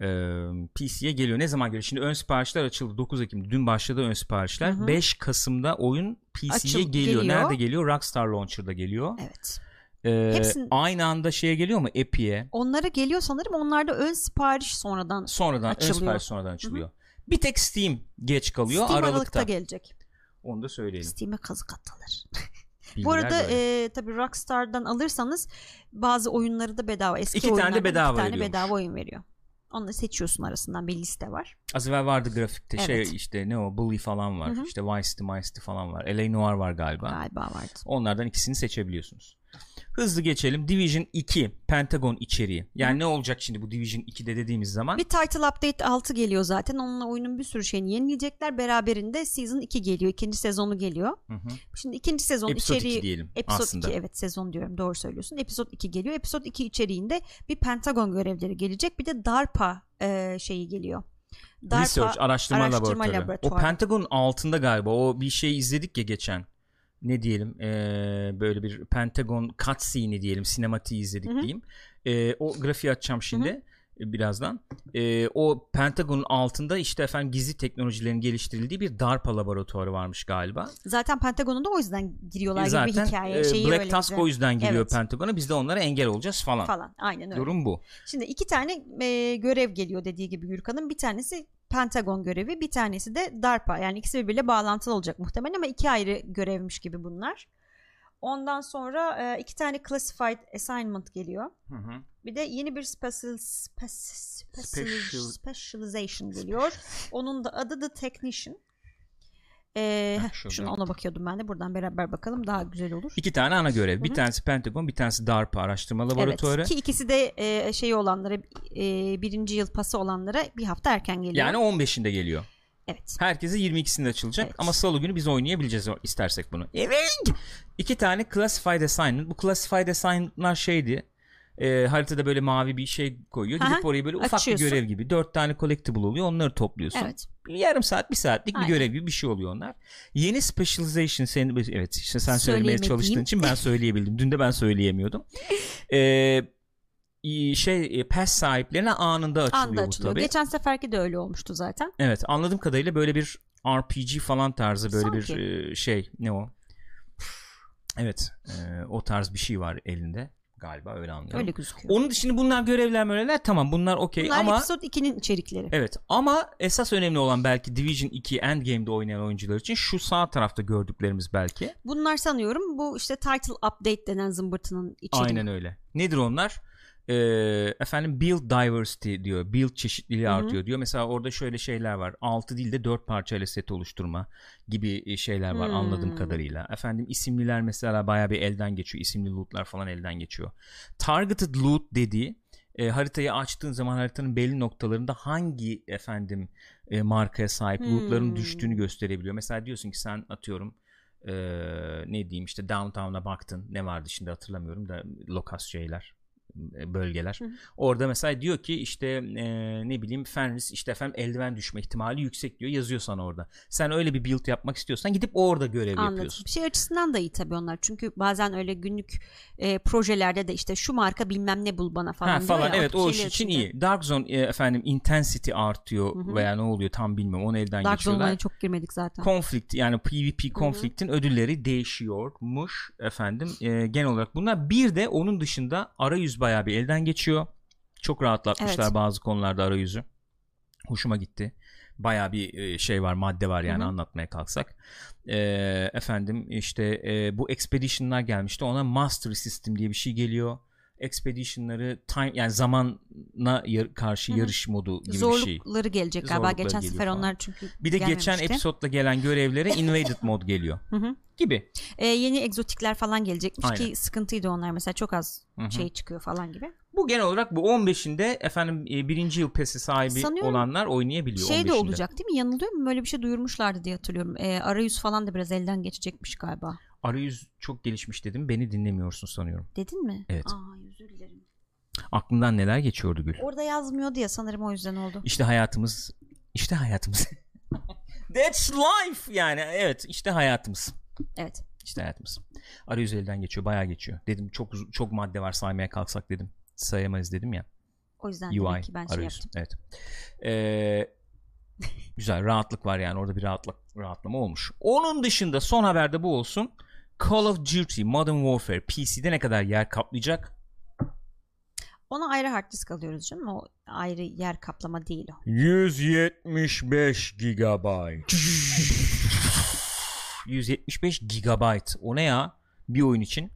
Ee, PC'ye geliyor. Ne zaman geliyor? Şimdi ön siparişler açıldı. 9 Ekim. Dün başladı ön siparişler. Hı hı. 5 Kasım'da oyun PC'ye Açıl- geliyor. geliyor. Nerede geliyor? Rockstar Launcher'da geliyor. Evet. Ee, Hepsinin- Aynı anda şeye geliyor mu? Epic'e. Onlara geliyor sanırım. Onlarda ön sipariş sonradan Sonradan ön Açılıyor. sipariş sonradan açılıyor. Bir tek Steam geç kalıyor. Steam Aralıkta. Aralık'ta gelecek. Onu da söyleyelim. Steam'e kazık atılır. Bu arada böyle. e, tabii Rockstar'dan alırsanız bazı oyunları da bedava. Eski İki tane de bedava iki tane bedava oyun veriyor. Onları seçiyorsun arasından bir liste var. Az evvel vardı grafikte Evet. şey işte ne o Bully falan var. Hı hı. İşte Vice City, Vice City falan var. LA Noir var galiba. Galiba vardı. Onlardan ikisini seçebiliyorsunuz. Hızlı geçelim. Division 2 Pentagon içeriği. Yani ne olacak şimdi bu Division 2'de dediğimiz zaman? Bir title update 6 geliyor zaten. Onunla oyunun bir sürü şeyini yenileyecekler. Beraberinde season 2 geliyor. ikinci sezonu geliyor. Hı hı. Şimdi ikinci sezon Episode içeriği 2 diyelim Episode aslında. 2 evet sezon diyorum doğru söylüyorsun. Episode 2 geliyor. Episode 2 içeriğinde bir Pentagon görevleri gelecek. Bir de DARPA e, şeyi geliyor. DARPA Research araştırma, araştırma laboratuvarı. laboratuvarı. O Pentagon'un altında galiba. O bir şey izledik ya geçen. Ne diyelim? Ee, böyle bir Pentagon cutscene'i diyelim. Sinematiği izledik Hı hı. diyeyim. Ee, o grafiği açacağım şimdi. e, Birazdan. Ee, o Pentagon'un altında işte efendim gizli teknolojilerin geliştirildiği bir DARPA laboratuvarı varmış galiba. Zaten Pentagon'a da o yüzden giriyorlar gibi bir Zaten hikaye. e, şeyi Black öyle Task bize. o yüzden geliyor Evet. Pentagon'a. Biz de onlara engel olacağız falan. falan. Aynen öyle. Durum bu. Şimdi iki tane e, görev geliyor dediği gibi Gürkan'ın. Bir tanesi Pentagon görevi, bir tanesi de DARPA. Yani ikisi birbiriyle bağlantılı olacak muhtemelen ama iki ayrı görevmiş gibi bunlar. Ondan sonra e, iki tane classified assignment geliyor. Hı hı. Bir de yeni bir special, spec- special, Special- specialization geliyor. Onun da adı The Technician. Ee, Heh, şurada. şuna ona bakıyordum ben de. Buradan beraber bakalım daha güzel olur. İki tane ana görev. Bir Hı hı. tanesi Pentagon, bir tanesi DARPA araştırma laboratuvarı. Evet ki ikisi de e, şeyi olanlara e, birinci yıl pası olanlara bir hafta erken geliyor. Yani 15'inde geliyor. evet. Herkese 22'sinde açılacak Evet. ama salı günü biz oynayabileceğiz istersek bunu. Evet. İki tane classified assignment. Bu classified assignment'lar şeydi. E, haritada böyle mavi bir şey koyuyor. Gidip Aha, oraya böyle ufak açıyorsun. bir görev gibi. Dört tane collectible oluyor. Onları topluyorsun. Evet. Yarım saat, bir saatlik bir Aynen. görev gibi bir şey oluyor onlar. Yeni specialization senin evet işte sen söylemeye çalıştığın için ben söyleyebildim. Dün de ben söyleyemiyordum. Ee, i- şey e, pass sahiplerine anında açılıyor Anda bu açılıyor. tabii. Geçen seferki de öyle olmuştu zaten. Evet anladığım kadarıyla böyle bir RPG falan tarzı böyle bir Sanki. e, şey ne o? Evet e, o tarz bir şey var elinde galiba öyle anlıyorum. Öyle gözüküyor. Onun dışında bunlar görevler möreler tamam bunlar okey Bunlar ama episode 2'nin içerikleri. evet ama esas önemli olan belki Division 2 Endgame'de oynayan oyuncular için şu sağ tarafta gördüklerimiz belki. Bunlar sanıyorum bu işte title update denen zımbırtının içeriği. Aynen öyle. Nedir onlar? Ee, efendim build diversity diyor. Build çeşitliliği Hı hı. artıyor diyor. Mesela orada şöyle şeyler var. 6 değil de 4 parçayla set oluşturma gibi e, şeyler var Hmm. anladığım kadarıyla. Efendim isimliler mesela bayağı bir elden geçiyor. İsimli lootlar falan elden geçiyor. Targeted loot dediği e, haritayı açtığın zaman haritanın belli noktalarında hangi efendim e, markaya sahip Hmm. lootların düştüğünü gösterebiliyor. Mesela diyorsun ki sen atıyorum e, ne diyeyim işte downtown'a baktın ne vardı şimdi hatırlamıyorum da lokas şeyler e, bölgeler. Hı hı. Orada mesela diyor ki işte e, ne bileyim Fenris işte efendim eldiven düşme ihtimali yüksek diyor yazıyor sana orada. Sen öyle bir build yapmak istiyorsan gidip orada görev Anladım. yapıyorsun. Bir şey açısından da iyi tabii onlar. Çünkü bazen öyle günlük e, projelerde de işte şu marka bilmem ne bul bana falan Ha, falan ya, evet o iş için iyi. Dark Zone e, efendim intensity artıyor Hı hı. veya ne oluyor tam bilmiyorum. Onu elden Dark geçiyorlar. Zone'lara çok girmedik zaten. Konflikt yani PvP konfliktin ödülleri değişiyormuş efendim. E, genel olarak bunlar bir de onun dışında arayüz bayağı bir elden geçiyor. Çok rahatlatmışlar Evet. bazı konularda arayüzü. Hoşuma gitti. Bayağı bir e, şey var madde var yani Hı hı. anlatmaya kalksak. E, efendim işte e, bu expedition'lar gelmişti ona mastery system diye bir şey geliyor. Expedition'ları time yani zamana yar- karşı Hı hı. yarış modu gibi bir şey. Zorlukları gelecek galiba. Zorlukları Geçen sefer falan. onlar çünkü Bir de geçen episodla gelen görevlere invaded mod geliyor Hı hı. gibi. E, yeni egzotikler falan gelecekmiş Aynen. ki sıkıntıydı onlar mesela çok az Hı hı. şey çıkıyor falan gibi. Bu genel olarak bu 15'inde efendim e, birinci yıl pesi sahibi Sanıyorum olanlar oynayabiliyor. Şey de 15'inde. olacak değil mi? Yanılıyor mu? Böyle bir şey duyurmuşlardı diye hatırlıyorum. E, arayüz falan da biraz elden geçecekmiş galiba. Arayüz çok gelişmiş dedim. Beni dinlemiyorsun sanıyorum. Dedin mi? Evet. Aa özür dilerim. Aklından neler geçiyordu Gül? Orada yazmıyordu ya sanırım o yüzden oldu. İşte hayatımız. işte hayatımız. That's life yani. Evet işte hayatımız. Evet. İşte hayatımız. Arayüz elden geçiyor. Bayağı geçiyor. Dedim çok çok madde var saymaya kalksak dedim. Sayamayız dedim ya. O yüzden UI demek ki ben şey arayüz. yaptım. Evet. Ee, güzel rahatlık var yani orada bir rahatlık rahatlama olmuş. Onun dışında son haberde bu olsun. Call of Duty Modern Warfare PC'de ne kadar yer kaplayacak? Ona ayrı hard disk alıyoruz canım. O ayrı yer kaplama değil o. 175 gigabyte. 175 gigabyte. O ne ya? Bir oyun için.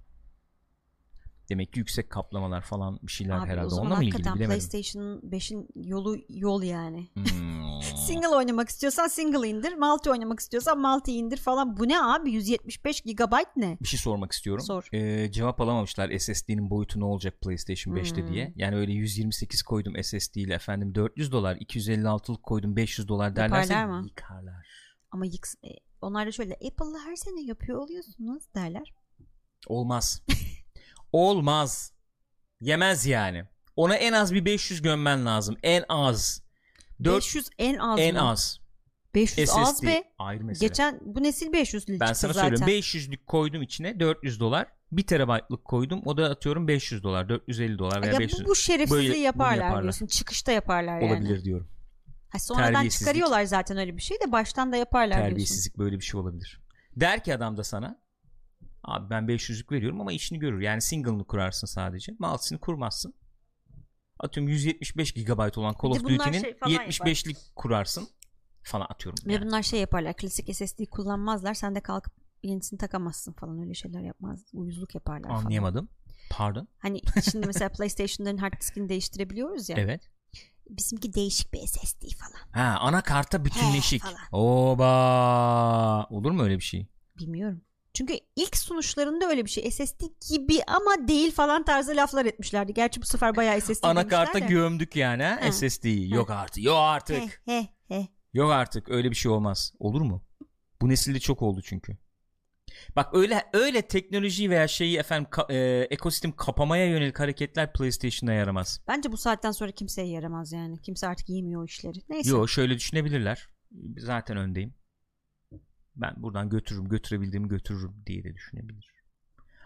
Demek ki yüksek kaplamalar falan bir şeyler Abi, herhalde. Onunla mı ilgili bilemedim. PlayStation 5'in yolu yol yani. Hmm. Single oynamak istiyorsan single indir. Multi oynamak istiyorsan multi indir falan. Bu ne abi? 175 GB ne? bir şey sormak istiyorum. Sor. Ee, cevap alamamışlar SSD'nin boyutu ne olacak PlayStation 5'te Hmm. diye. Yani öyle 128 koydum SSD ile efendim 400 dolar 256'lık koydum 500 dolar derlerse Yaparlar mı? yıkarlar. Ama yıks e, onlar da şöyle Apple'la her sene yapıyor oluyorsunuz derler. Olmaz. Olmaz. Yemez yani. Ona en az bir 500 gömmen lazım. En az. 4 500 en az en mı? az. 500 SSD az be. ayrı mesele. Geçen bu nesil 500 ben çıktı sana zaten. söylüyorum 500'lük koydum içine 400 dolar. 1 terabaytlık koydum. O da atıyorum 500 dolar, 450 dolar veya ya 500 bu, bu şerefsizliği Böyle yaparlar, yaparlar. diyorsun. Çıkışta yaparlar yani. olabilir diyorum. Ha, sonradan çıkarıyorlar zaten öyle bir şey de baştan da yaparlar diyorsun. Terbiyesizlik böyle bir şey olabilir. Der ki adam da sana abi ben 500'lük veriyorum ama işini görür. Yani single'ını kurarsın sadece. Multisini kurmazsın. Atıyorum 175 GB olan Call of Duty'nin şey falan 75'lik kurarsın falan atıyorum. Ve yani. bunlar şey yaparlar. Klasik SSD kullanmazlar. Sen de kalkıp yenisini takamazsın falan öyle şeyler yapmaz. Uyuzluk yaparlar falan. Anlayamadım. Pardon. Hani şimdi mesela PlayStation'ların hard diskini değiştirebiliyoruz ya. Evet. Bizimki değişik bir SSD falan. Ha anakarta bütünleşik. falan. Oba. Olur mu öyle bir şey? Bilmiyorum. Çünkü ilk sunuşlarında öyle bir şey. SSD gibi ama değil falan tarzı laflar etmişlerdi. Gerçi bu sefer bayağı SSD Anakarta de. gömdük yani ha, Ha. SSD'yi. Yok artık. Yok artık. He he he. Yok artık öyle bir şey olmaz. Olur mu? Bu nesilde çok oldu çünkü. Bak öyle öyle teknoloji veya şeyi efendim ka- e, ekosistem kapamaya yönelik hareketler PlayStation'a yaramaz. Bence bu saatten sonra kimseye yaramaz yani. Kimse artık yemiyor o işleri. Neyse. Yo şöyle düşünebilirler. Zaten öndeyim. Ben buradan götürürüm, götürebildiğimi götürürüm diye de düşünebilir.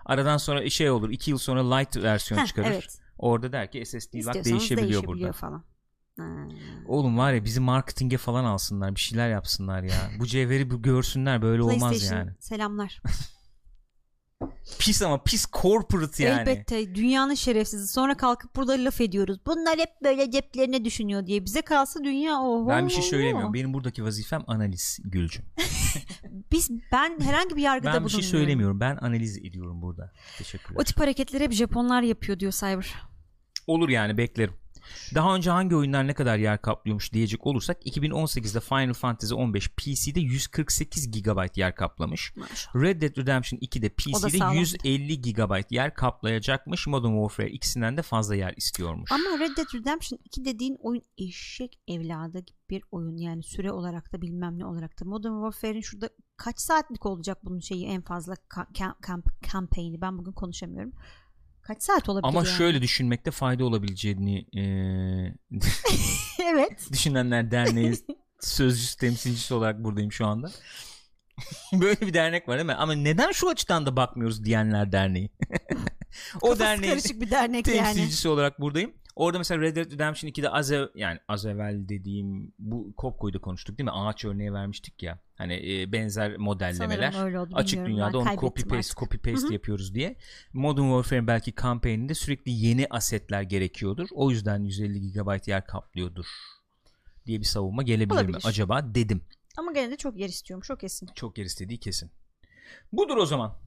Aradan sonra şey olur. iki yıl sonra light versiyon Heh, çıkarır. evet. Orada der ki SSD bak değişebiliyor, burada. falan. Ha. Oğlum var ya bizi marketinge falan alsınlar. Bir şeyler yapsınlar ya. Bu cevheri görsünler böyle olmaz yani. selamlar. Pis ama pis corporate yani. Elbette dünyanın şerefsizi. Sonra kalkıp burada laf ediyoruz. Bunlar hep böyle ceplerine düşünüyor diye. Bize kalsa dünya oho. Ben bir şey söylemiyorum. Benim buradaki vazifem analiz Gülcüm. Biz ben herhangi bir yargıda Ben bir şey bulunmuyorum. söylemiyorum. Ben analiz ediyorum burada. Teşekkürler. O tip hareketleri hep Japonlar yapıyor diyor Cyber. Olur yani beklerim. Daha önce hangi oyunlar ne kadar yer kaplıyormuş diyecek olursak 2018'de Final Fantasy 15 PC'de 148 GB yer kaplamış. Maşallah. Red Dead Redemption 2'de O da PC'de sağlam. 150 GB yer kaplayacakmış. Modern Warfare ikisinden de fazla yer istiyormuş. Ama Red Dead Redemption 2 dediğin oyun eşek evladı gibi bir oyun. Yani süre olarak da bilmem ne olarak da. Modern Warfare'in şurada kaç saatlik olacak bunun şeyi en fazla ka- ka- kamp campaign'i. Ben bugün konuşamıyorum. Kaç saat olabilir Ama yani? şöyle düşünmekte fayda olabileceğini eee, evet. Düşünenler Derneği sözcüsü temsilcisi olarak buradayım şu anda. Böyle bir dernek var değil mi? Ama neden şu açıdan da bakmıyoruz diyenler derneği. o Kafası derneğin karışık bir dernek yani. temsilcisi olarak buradayım. Orada mesela Red Dead Redemption 2'de az ev, yani az evvel dediğim bu Kopko'yu konuştuk değil mi? Ağaç örneği vermiştik ya. Hani e, benzer modellemeler. Oldu. Açık dünyada onu copy paste artık. copy paste yapıyoruz diye. Modern Warfare'in belki kampanyasında sürekli yeni asetler gerekiyordur. O yüzden 150 GB yer kaplıyordur diye bir savunma gelebilir mi Olabilir. acaba dedim. Ama gene de çok yer istiyorum. Çok kesin. Çok yer istediği kesin. Budur o zaman.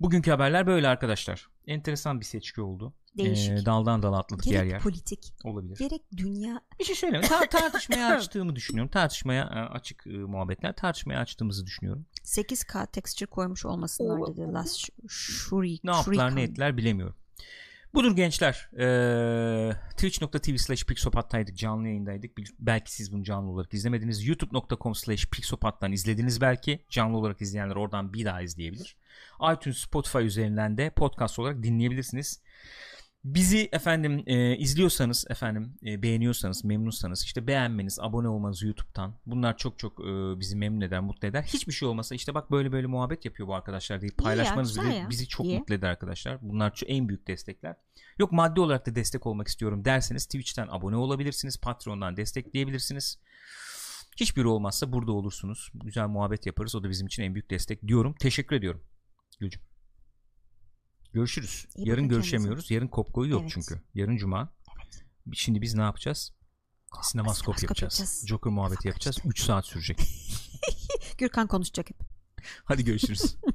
Bugünkü haberler böyle arkadaşlar. Enteresan bir seçki oldu. Değişik. Ee, daldan dala atladık gerek yer yer. politik. Olabilir. Gerek dünya. Bir şey söyleyeyim. Ta- tartışmaya açtığımı düşünüyorum. Tartışmaya e, açık e, muhabbetler. Tartışmaya açtığımızı düşünüyorum. 8K texture koymuş olmasınlar Ola- dedi. Last Sh- Shuri. Ne yaptılar ne ettiler bilemiyorum. Budur gençler. Ee, Twitch.tv slash Pixopat'taydık. Canlı yayındaydık. Belki siz bunu canlı olarak izlemediniz. YouTube.com slash Pixopat'tan izlediniz belki. Canlı olarak izleyenler oradan bir daha izleyebilir. iTunes, Spotify üzerinden de podcast olarak dinleyebilirsiniz. Bizi efendim e, izliyorsanız efendim e, beğeniyorsanız memnunsanız işte beğenmeniz abone olmanız YouTube'dan bunlar çok çok e, bizi memnun eder mutlu eder. Hiçbir şey olmasa işte bak böyle böyle muhabbet yapıyor bu arkadaşlar deyip paylaşmanız ya. bizi çok İyi. mutlu eder arkadaşlar. Bunlar ço- en büyük destekler. Yok maddi olarak da destek olmak istiyorum derseniz Twitch'ten abone olabilirsiniz Patreon'dan destekleyebilirsiniz. Hiçbiri olmazsa burada olursunuz. Güzel muhabbet yaparız o da bizim için en büyük destek diyorum. Teşekkür ediyorum Gülcüm Görüşürüz. İyi Yarın görüşemiyoruz. Yarın Kopko'yu yok Evet. çünkü. Yarın cuma. Şimdi biz ne yapacağız? Sinemaskop Sinemaskop yapacağız. yapacağız. Joker muhabbeti yapacağız. karıştı. 3 saat sürecek. Gürkan konuşacak hep. Hadi görüşürüz.